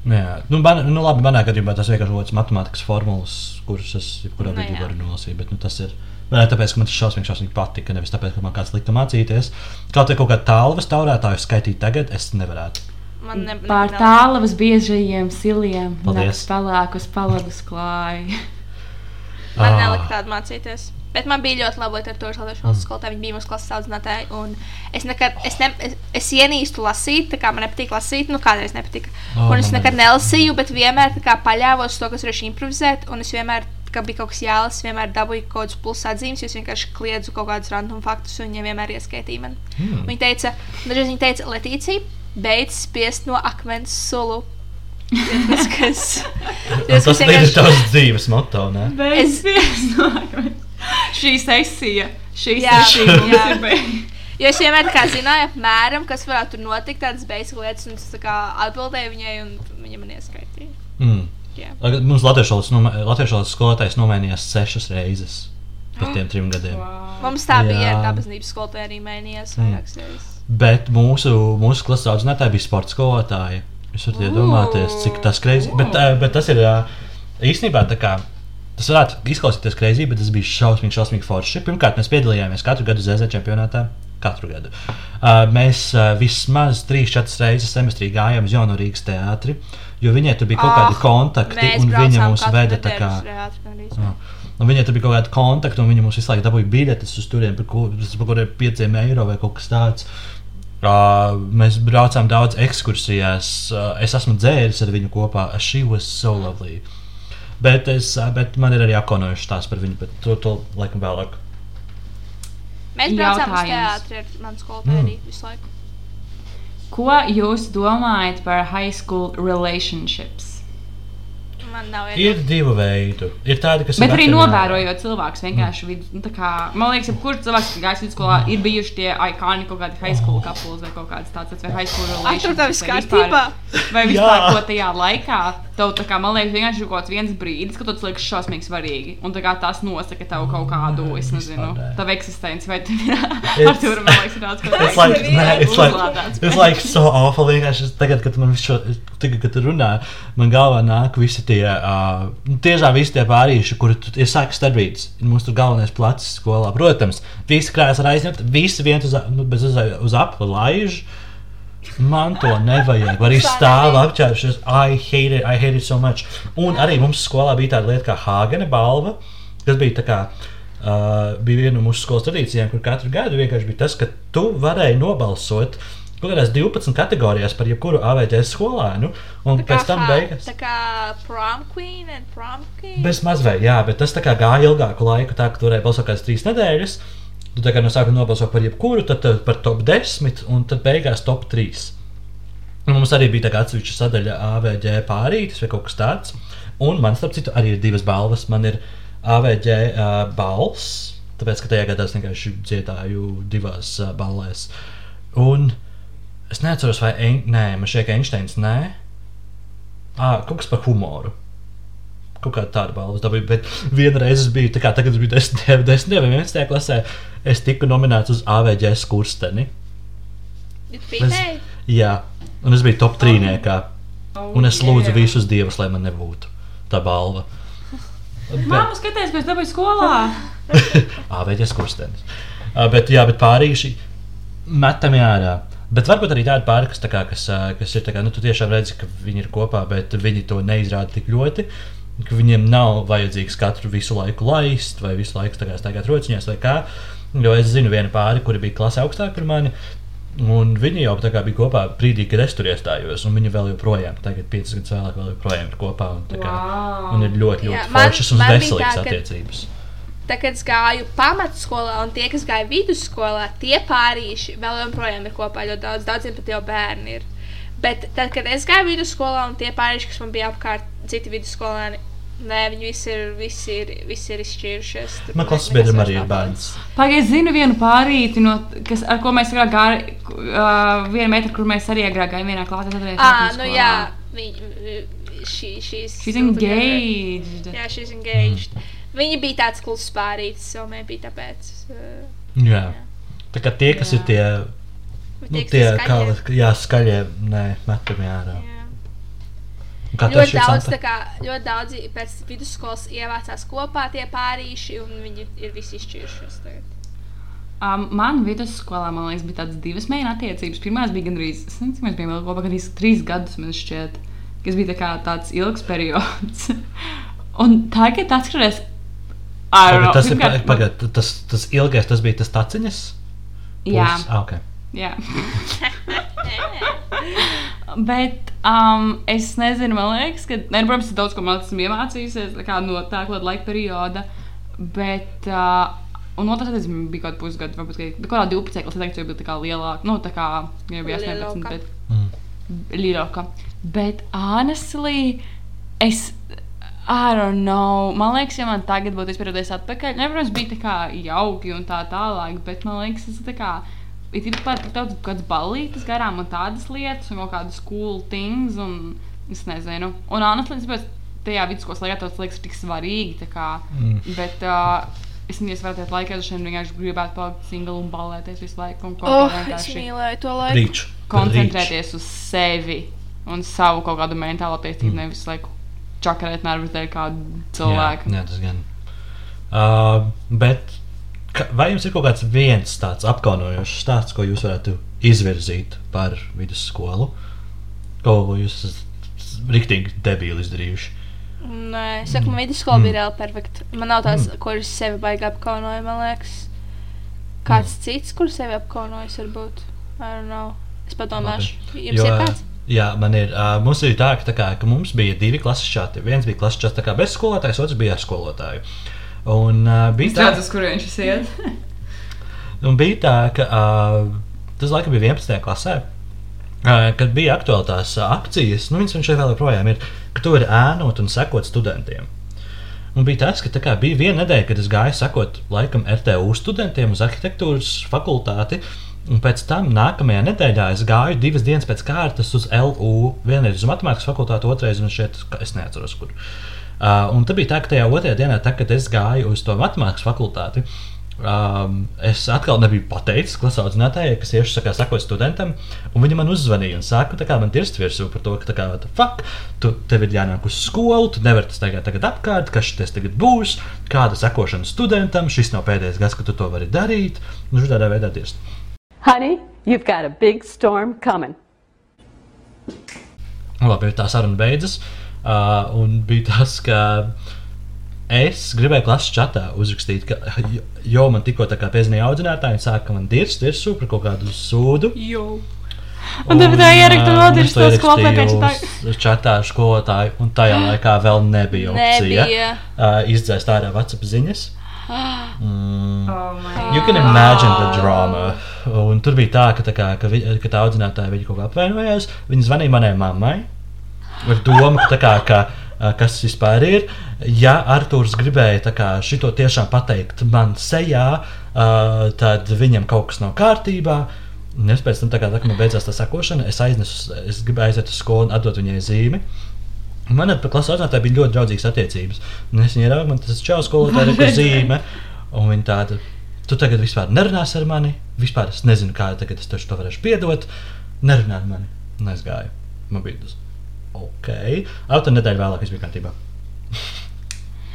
Jā, nu, man, nu labi, manā gadījumā tas vienkārši ir matemātikas formulas, kuras es jebkurā Nu, brīdī varu nolasīt. Bet nu, tas ir ne tāpēc, ka man tas šausmīgi, šausmīgi patika, nevis tāpēc, ka man kāds lika mācīties. Kaut arī kaut kāda tālvas taurētāju skaitīt tagad, es nevarētu. Man ne, Pār tālavas biežajiem siliem, Paldies. nakts pelēkus paladus klāja. Man Ah. nelika tādu mācīties. Bet man bija ļoti laba literatūras latviešu Mm. valodas skolotāja. Viņa bija mūsu klases audzinātāja. un Es, nekad, es, ne, es, es ienīstu lasīt, tā kā man nepatīk lasīt. Nu, kādreiz nepatika. Oh, un es nekad nelasīju, bet vienmēr tā kā paļāvos uz to, kas varēšu improvizēt. Un es vienmēr, kad bija kaut kas jālasa, vienmēr dabūju kaut kādus plusu atzīmes. jo Es vienkārši kliedzu kaut kādus random faktus, un viņi vienmēr ieskaitīja man. Mm. Viņa teica, dažreiz viņa teica, Letīcija, beidz spiest no akmens sulu. [laughs] Tas, kas, Tas, tas ir vienkārši- tavs dzīves moto, ne? Es- Es... šī sesija, šī Jā, sesija jā. ir beigusies. Jo es vienmēr zināju, apmēram, kas varētu tur notikt, tādas beigas lietas, un es tā kā atbildēju viņai, un viņa man ieskaitīja. Mm. Lai- Mums latviešu valodas skolotājs nomainījās sešas reizes pēc tiem trim gadiem. Wow. Mums tā bija, Jā. tā baznības skolotāja arī mainījās Mm. Bet mūsu, mūsu klases audzinātāja bija sporta skolotāja. Jūs varat iedomāties, cik tas greizi. Bet, bet tas ir īstenībā tā kā. Tas varētu izklausīties greizi, bet tas bija šausmīgi, šausmīgi forši. Pirmkārt, mēs piedalījāmies katru gadu ZZ čempionātā. Katru gadu. Uh, mēs uh, vismaz 3-4 reizes semestrī gājām uz Jaunu Rīgas teātri, jo viņai tur bija kaut kādi Ah, kontakti, un viņa mūs veda tā kā. Jā. Un viņai tur bija kaut kāda kontakta, un viņa mums visu laiku dabūja biļetes uz turieni par par kaut kādiem pieciem eiro vai kaut kas tāds. Uh, mēs braucām daudz ekskursijās. Uh, es esmu dzēris ar viņu kopā. She was so lovely. Bet, es, uh, bet man ir arī akonojuši tās par viņu, bet to, to laikam vēlāk. Mēs braucām uz teātri ar manu skolotāju Mm. visu laiku. Ko jūs domājat par high school relationships? Man nav Ir viedokļa. divi veidi. Ir tādi, kas Bet ir arī novērojot cilvēkus, vienkārši vid, nu, tā kā, man liekas, ka kurš cilvēks, kas gājis vidusskolā, ir bijuši tie ikoni kaut kādi high school couples vai kaut kāds tāds, vai high school Ai, tur viss vispār- kārtībā. Vai vispār ko tajā laikā, tev tā kā, man liekas, vienkārši ir kaut kāds viens brīdis, kad tas liekas šausmīgi svarīgi. Un tā kā tas nosaka tev kaut kādu, es nezinu, tavu eksistenci, vai tu [laughs] to man liekas, ir tāds, ko It's like, nē, it's like, Uzlādēts. it's like so awful. Vienkārši tagad, kad man visu šo, tagad, kad tu runā, man galvā nāk visi tie, uh, nu, tiešām visi tie pārīši, kuri tu- ir sākas. Ir Mums tur galvenais placis skolā. Protams, visi krājas ar aizņemt, visi viens uz, nu, bez uz, uz apli laiž. Man to nevajag. Arī stāv apģērbšies. I hate it, I hate it so much. Un arī mums skolā bija tāda lieta kā Hāgena balva, kas bija tā kā. uh, bija viena no mūsu skolas tradīcijām, kur katru gadu vienkārši bija tas, ka tu varēji nobalsot. Kaut kādās 12 kategorijās par jebkuru AVG skolēnu, un Tā pēc tam beigās. tā kā prom queen and prom king. Bez mazliet, jā, bet tas tā kā gāja ilgāku laiku, tā ka tur varēja balsot kādas trīs nedēļas. Tu tā kā no sākuma nobalso par jebkuru, tad par top 10, un tad beigās top 3. Un mums arī bija tā kā atsevišķa sadaļa AVG pārītis vai kaut kas tāds. Un man, starp citu, arī ir divas balvas. Man ir AVG uh, balss, tāpēc, ka tajā gadā es vienkārši dziedāju divās uh, ballēs. Un es neatceros, vai Ein nē, man šķiet, ka Einsteins nē. Ah, kaut kas par humoru. Kaut kāda tāda balva dabūja, bet vienreiz es biju, tā kā tagad es biju 10, 10 [laughs] vai 11 klasē, es tiku nominēts uz AVG skursteni. Pitēji. Jā, un es biju top trīniekā. Oh, Un es lūdzu yeah. visus dievus, lai man nebūtu tā balva. [laughs] Māmu skaties, ko es dabūju skolā. [laughs] AVG skurstenis. Ā, Bet, jā, bet pārīši metam ārā. Bet varbūt arī tādi pāri, kas, tā kā, kas, kas ir kā, nu, tu tiešām redzi, ka viņi ir kopā, bet viņi to neizrāda tik ļoti. Viņiem nav vajadzīgs katru visu laiku laist, vai visu laiku staigāt rociņās, vai kā. Jo es zinu vienu pāri, kuri bija klasē augstāk par mani. Un viņi jau bija kopā brīdī, kad es tur iestājos. Un viņi vēl joprojām, tagad, piecas gadus vēlāk, vēl joprojām ir kopā. Un, kā, Wow. un ir ļoti, Jā, ļoti man- foršas un man veselīgas tā, ka- Tā kā es gāju pamatskolā, un tie, kas gāja vidusskolā, tie pārīši vēl joprojām ir kopā ļoti daudz. Daudziem pat jau bērni ir. Bet tad, kad es gāju vidusskolā, un tie pārīši, kas man bija apkārt, citi vidusskolēni, nē, viņi visi ir, visi ir, visi ir izšķīrušies. Man klases biedram arī ir bērns. Pagaidiet, es zinu vienu pārīti, no, kas, ar ko mēs agrāk gājām. Uh, viena meita, kur mēs arī agrāk gājām vienā klasē. tad Ah, nu jā, viņi, she, she's, She's engaged. Jā, she's engaged. Viņa bija tāds kluss pārītis, so maybe tāpēc. Uh, Jā. Tā kā tie, kas Jā. ir tie, nu, tie, tie ir kā, skaļie, jā, skaļie, nē, metami ārā. jā. Ļoti daudz, kā, ļoti daudzi pēc vidusskolas ievācās kopā tie pārīši, un viņi ir visi izšķīrušies. tagad. Um, man vidusskolā, man liekas, bija tādas divas mēneša attiecības. Pirmā bija gandrīz, es nezinu, mēs bijām kopā, gandrīz trīs gadus, man šķiet, kas bija tā kā tāds ilgs periods. [laughs] Un tagad atceros, Pagad, tas ir pirmkārt, pagad, tas, tas ilgais, tas bija tas taciņas. Jā, Puses? Ah, okay. jā. [laughs] Bet um, es nezinu, man liekas, ka, ne, protams, es daudz ko man esmu iemācījusies kā no tā laika perioda. Bet, uh, un otrs attiecības bija kaut kāda pusgada, varbūt kaut kādā 12. klasē, jau bija tā kā lielāka, nu, tā kā jau bija 18, Lielāka. bet Mm. lielāka. Bet, honestly, es. I don't know. Man liekas, ja man tagad būtu izpētījies atpakaļ, ne, protams, bija tā kā jauki un tā tālāk, bet man liekas, tas ir tā kā. Ir tik daudz kādas balītas garām un tādas lietas, un kaut kādas cool things, un es nezinu. Un, honestly, es pēc tajā vidusskolas laikā tas liekas tik svarīgi, tā kā. Mm. Bet, uh, es nezinu, vai tajā laikā es vienkārši gribētu palikt single un balēties visu laiku. Un kaut Oh, kā es mīlēju to laiku. Rīč. koncentrēties uz sevi un savu kaut kādu mentālo attīstību, mm. nevis laiku čakarēt nervus dēļ kādu Jā, cilvēku. jā, tas gan. Uh, bet ka, vai jums ir kaut kāds viens tāds apkaunojošs stāsts, ko jūs varētu izvirzīt par vidusskolu? Ko jūs esat riktīgi debīli izdarījuši? Nē, es saku, man vidusskola Mm. bija reāli perfekta. Man nav tās, mm. kuras sevi baigi apkaunoja, man liekas. Kāds mm. cits, kurš sevi apkaunojas, varbūt. I don't know. Es padomāšu. Jums Jo, ir kāds? Jā, man ir. Uh, mums ir tā, ka, tā kā, ka mums bija divi klases čati. Viens bija klases čats bez skolotājs, otrs bija ar skolotāju. Un uh, bija tā, uz kurien šis iet. [laughs] Un bija tā, ka uh, tas laikam bija 11. klasē. Uh, kad bija aktuālās uh, akcijas, nu, viņas šeit vēl joprojām ir, ka tu vari ēnot un sekot studentiem. Un bija tas, ka tā kā, bija viena nedēļa, kad es gāju sekot laikam RTU studentiem uz arhitektūras fakultāti. Un pēc tam nākamajā nedēļā es gāju divas dienas pēc kārtas uz LU. Vienreiz uz matemātikas fakultāti, otrreiz un šeit, es neatceros, kur. Uh, un tad bija tā, ka tajā otrajā dienā, tā, kad es gāju uz to matemātikas fakultāti, um, es atkal nebiju pateicis klases audzinātājai, kas tieši sakā, sakot studentam, un viņa man uzzvanīja un sāka tā kā man dirst virsū par to, ka tā kā, fuck, tu tev ir jānāk uz skolu, tu nevari tas tagad, tagad apkārt, kas šis tagad būs, kāda sekošana studentam, šis nav pēdējais gads, kad tu to vari darīt, un viņš tādā veidā dirst. Honey, you've got a big storm coming. Labi, tā saruna beidzas. Uh, un bija tas, ka es gribēju klases čatā uzrakstīt, ka, jo- jo man tikko tā kā piezīmēja audzinātāji, un sāka man dirzt virsū par kaut kādu sūdu. Jo. Un tad tā ā, vēl es dirzt to skolotāju Čatā ar skolotāju, un tajā laikā vēl nebija opcija Nebija. uh, izdzēst ārā WhatsApp ziņas. Mm. Oh You can imagine the drama. Un tur bija tā, ka tā, kā, ka, vi, ka tā audzinātāja viņa kaut kā apvainojās. Viņa zvanīja manai mammai ar domu, ka, kā, ka kas tas vispār ir. Ja Arthurs gribēja kā, šito tiešām pateikt man sejā, ā, tad viņam kaut kas nav kārtībā. Un es pēc tam, tā kā, tā, kad man beidzās tā sakošana, es aiznesu, es gribēju aiziet uz skolu un atdot viņai zīmi. Man ar klases audzinātāju bija ļoti draudzīgas attiecības. Un es viņai raugu, man tas čau skolotāja [laughs] ir zīme. Un viņa tāda, tu tagad vispār nerunāsi ar mani. Vispār es nezinu, kā tagad es tev to varēšu piedot. Nerunā ar mani. Un es gāju. Man bija tas. Ok. Auto nedēļa vēlāk viss bija kārtībā.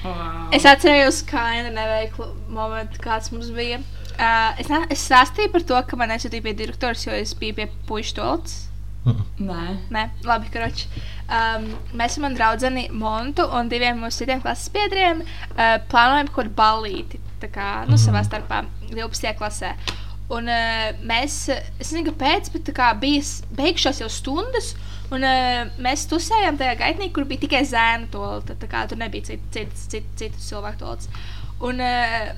Wow. Es atceros, kā viena neveikla momenta, kāds mums bija. Uh, es, es stāstīju par to, ka man aizsūtīja pie direktors, jo es biju pie puikas tolts. Nē. Nē, labi, karoči. Um, mēs ar mani draugu Montu un diviem mūsu citiem klases biedriem uh, plānojam kaut kādu ballīti. Tā kā nu, savā starpā 12. klasē. Un uh, mēs, es nezinu, kāpēc, bet kā bija s- beigušās jau stundas. Un uh, mēs tusējām tajā gaitnī, kur bija tikai zēna tolta. Tā kā tur nebija citu cit, cit, cit cilvēku tolts. Un uh,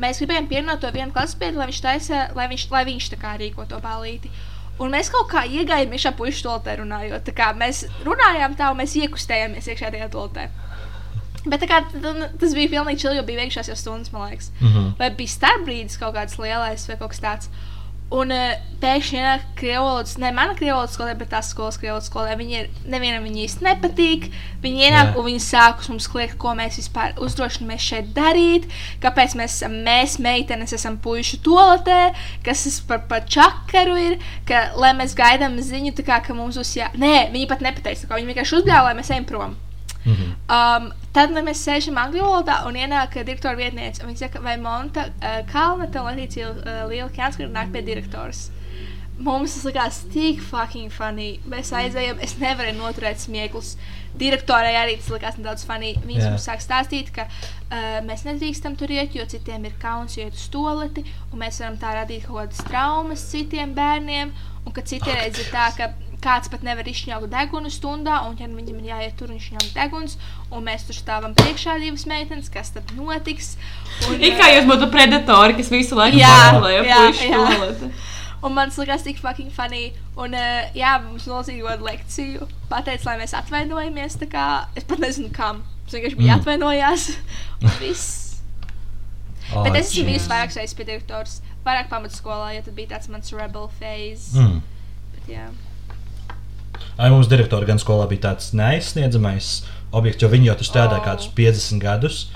mēs gribējām pierunāt to vienu klases biedru, lai viņš taisa, lai viņš, lai viņš tā kā rīko to ballīti. Un mēs kaut kā iegājām iekšā puikas toltē runājot. Tā kā mēs runājām tā, un mēs iekustējāmies iekšā tajā toltē. Bet kā, t- tas bija pilnīgi čili, jo bija veikšās jau stundas, man liekas. Mhm. Vai bija starpbrīdis kaut kāds lielais vai kaut kas tāds. Un uh, pēkšņi ienāk krievolodas, ne mana krievolodas skolē, bet tās skolas krievolodas skolē. Viņi ir, nevienam viņi īsti nepatīk. Viņi ienāk Jā. un viņi sāk uz mums kliegt, ko mēs vispār uzdrošinamies šeit darīt. Kāpēc mēs esam, mēs meitenes, esam puišu toaletē, kas tas par, par čakaru ir, ka, lai mēs gaidām ziņu, tā kā, ka mums būs jā... Nē, viņi pat nepateica, viņi vienkārši uzbļāva, lai mēs ejam prom. Mhm. Um, tad mēs sēžam angļu valodā un ienāk uh, direktora vietniece. Viņa saka, vai Monta uh, Kalnata un Latīcija uh, Liela Kjānska nāk pie direktors. Mums tas likās tik fucking funny. Mēs aizējām, es nevarēju noturēt smieklus. Direktorai arī tas likās nedaudz funny. Viņas Jā. yeah. mums sāk stāstīt, ka uh, mēs nedrīkstam tur iet, jo citiem ir kauns iet uz toleti, un mēs varam tā radīt kaut kādas traumas citiem bērniem, un ka citreiz ir tā, ka kāds pat nevar izšņaukt degunu stundā, un ja viņam ir jāiet tur un izšņaukt deguns, un mēs tur stāvam priekšā divas meitenes, kas tad notiks? Un, It kā jūs būtu predatori, kas visu laiku jā. toleti. Un man tas likās tik fucking funny. Un, uh, jā, mums kādu lekciju. Pateica, lai mēs atvainojamies. Kā, es pat nezinu, kam. Mums vienkārši bija Mm. jāatvainojas. Un [laughs] viss. Oh, Bet es esmu bijusi vairākas reizes pie direktors. Vairāk pamatskolā, jo tad bija tāds mans rebel phase. Mm. Bet, jā. Ai, mums direktori gan skolā bija tāds neaizsniedzamais objekts, jo viņi jau tur strādā Oh. kādus 50 gadus.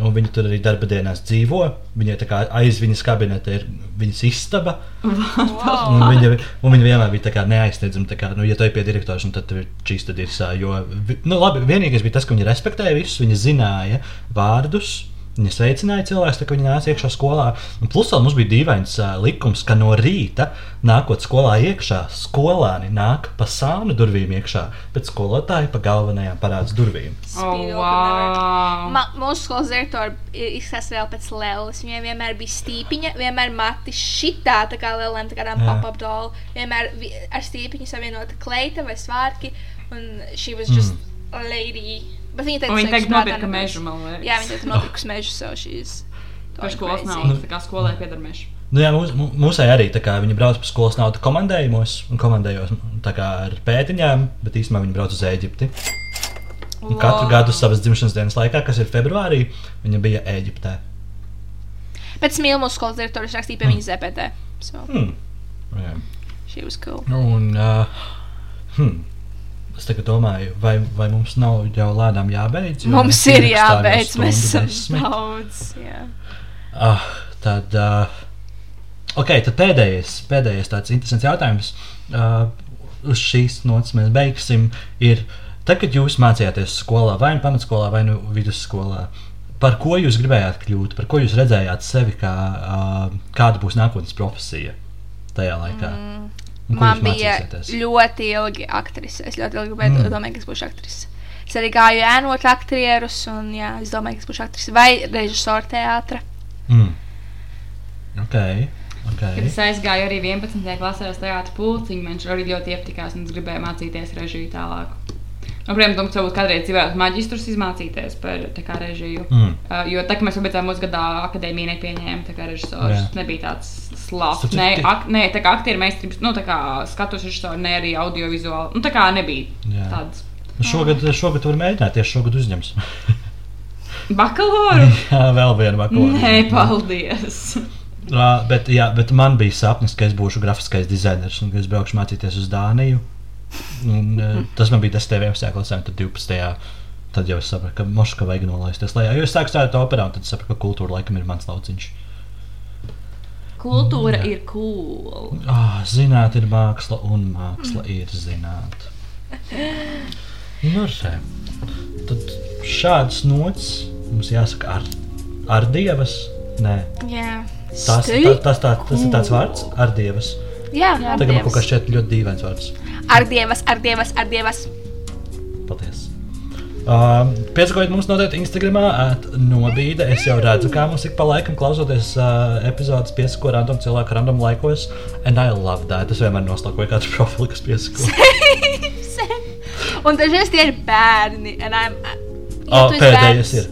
Un viņi tur arī darba dienās dzīvo. Viņai tā kā aiz viņas kabineta ir viņas istaba. Un Wow. viņa, un viņa vienmēr bija tā kā neaizsniedzama. Tā kā, nu, ja tu ej pie direktora, tad tur ir čista dirsā. Jo, nu, labi, vienīgais bija tas, ka viņa respektēja visus, viņa zināja vārdus. Viņa sveicināja cilvēkus, kad viņi nāca iekšā skolā. Un plus vēl mums bija dīvains uh, likums, ka no rīta, nākot skolā iekšā, skolāni nāk pa sānu durvīm iekšā, bet skolotāji pa galvenajām parādas durvīm. Oh, wow. Ma, mūsu skolas direktora izskatās vēl pēc Lēlas. Viņai vienmēr bija stīpiņa, vienmēr mati šitā, tā kā lieliem tā kādām Jā. pop-up doll. Vienmēr vi- ar stīpiņu savienota kleita vai svārki. Un šī was just mm. a lady. Bet viņa Un viņi teica, nopirka mežu, man liekas. Jā, viņa teica, nopirkus mežu, so šīs. Par skolas naudu, tā kā skolai pieder mežu. Nu, jā, mūs, mū- mūsai arī tā kā viņi brauc pa skolas naudu komandējumos un komandējos tā kā ar pētiņām, bet īstenībā viņi brauc uz Eģipti. Un katru gadu savas dzimšanas dienas laikā, kas ir februārī, viņa bija Eģiptē. Pēc mīlu mūsu skolas direktors rakstīja pie viņas ZPT. So, Hmm. Jā. she was cool. Un, uh, hmm. Es domāju, vai, vai mums nav jau lēnām jābeidz? Mums ir jābeidz, mēs esam desmit. daudz. Jā. Ah, tad, uh, ok, tad pēdējais, pēdējais tāds interesants jautājums. Uh, uz šīs nots mēs beigsim. Ir, tad, kad jūs mācījāties skolā, vai nu pamatskolā, vai nu vidusskolā, par ko jūs gribējāt kļūt, par ko jūs redzējāt sevi, kā, uh, kāda būs nākotnes profesija tajā laikā? Mm. Man bija ļoti ilgi aktrise. Es ļoti ilgi gribēju Mm. domāt, ka es būšu aktrise. Es arī gāju ēnot aktierus, un jā, es domāju, ka es būšu aktrise vai režisora teātra. Mm. Ok. Kad okay. es aizgāju arī 11. klasē uz teātrus pulciņu, viņš arī ļoti iepatikās un es gribēju mācīties režiju tālāk. Nu, protams, mums varbūt kādreiz gribētu maģistrus izmācīties par kā režiju. Mm. Uh, jo tā kā mēs beidzām mūsu gadā akadēmiju nepieņēmām, tā kā režisors Jā. nebija tāds Starp Nē, ak, nē, tā kā aktieru meistarības, nu tā kā skatus režisori, ne arī audiovizuāli. Nu tā kā nebija Jā. tāds. Nu, Šogad, šogad var mēģināt, tieši šogad uzņems. [laughs] Bakalauru? [laughs] jā, vēl viena vakota. Nē, paldies! [laughs] Uh, bet, jā, bet man bija sapnis, ka es būšu grafiskais dizainers un ka es braukšu mācīties uz Dāniju. Un, uh, tas man bija tas 11. klasē, un tad 12. Tad jau es sapratu, ka moška vajag nolaisties lejā. Jo es sāku strādāt operā, un tad sapratu, ka kultūra laikam ir mans lauciņš. Kultūra ir cool. Oh, zināt, ir māksla, un māksla ir zināt. Nu, re. Tad šāds nots mums jāsaka ar, ar dievas. Nē, Jā, tas, Stay tas, tā, tas ir tāds vārds ar dievas. Jā, ar Tagad man kaut kas šķiet ļoti dīvains vārds. Ar dievas, ar dievas, ar dievas. Paldies. Uh, Piesakojiet mums noteikti Instagram, nobīde. Es jau redzu, kā mums ik pa laikam klausoties uh, epizodes piesako random cilvēku random laikos. And I love that. Es vienmēr noslēdzu kādu [laughs] profilu, kas piesako. Un dažreiz tie ir bērni. I'm- Ja Oh, pēdējais bērns- ir.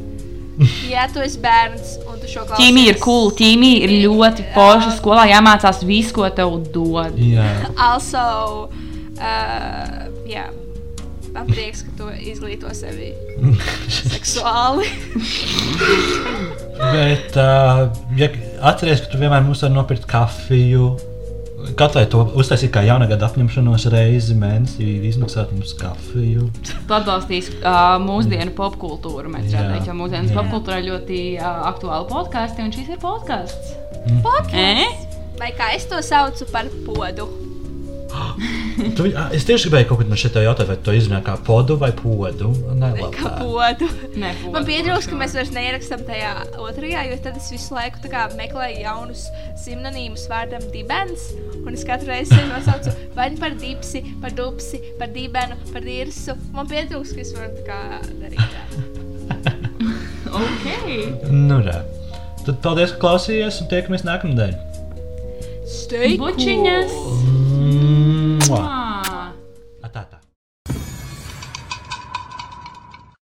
Ja tu esi bērns un tu šo klausies. Tīmī ir cool, tīmī ir ļoti forša skolā, jāmācās visu, ko tev dod. Jā. Also, uh, jā, man prieks, ka tu izglīto sevi [laughs] seksuāli. Bet, uh, ja atceries, ka tu vienmēr mums vari nopirkt kafiju. Katrai to uztaisīt kā jaunā gada apņemšanos reizi mēnesī, izmaksāt mums kafiju. Tu atbalstīs uh, mūsdienu popkultūru. Mēs redzam, ka mūsdienas ir ļoti uh, aktuāla podkāsts, un šis ir podkāsts. Podcasts. Eh? Vai kā es to saucu par podu? [gasps] Tu, es tieši gribēju kaut ko no šī jautāt, vai tu izrunā kā podu vai podu. Nē, labi. Kā podu. Nē, Man pietrūks, ka mēs vairs neierakstām tajā otrajā, jo tad es visu laiku kā meklēju jaunus sinonīmus vārdam dibens. Un es katru reizi sevi nosaucu vai nu par dipsi, par dupsi, par dibenu, par dirsu. Man pietrūks, ka es varu tā kā darīt. [laughs] Ok. Nu, re. Tad paldies, ka klausījāties un tiekamies nākamnedēļ. Stay Mwah.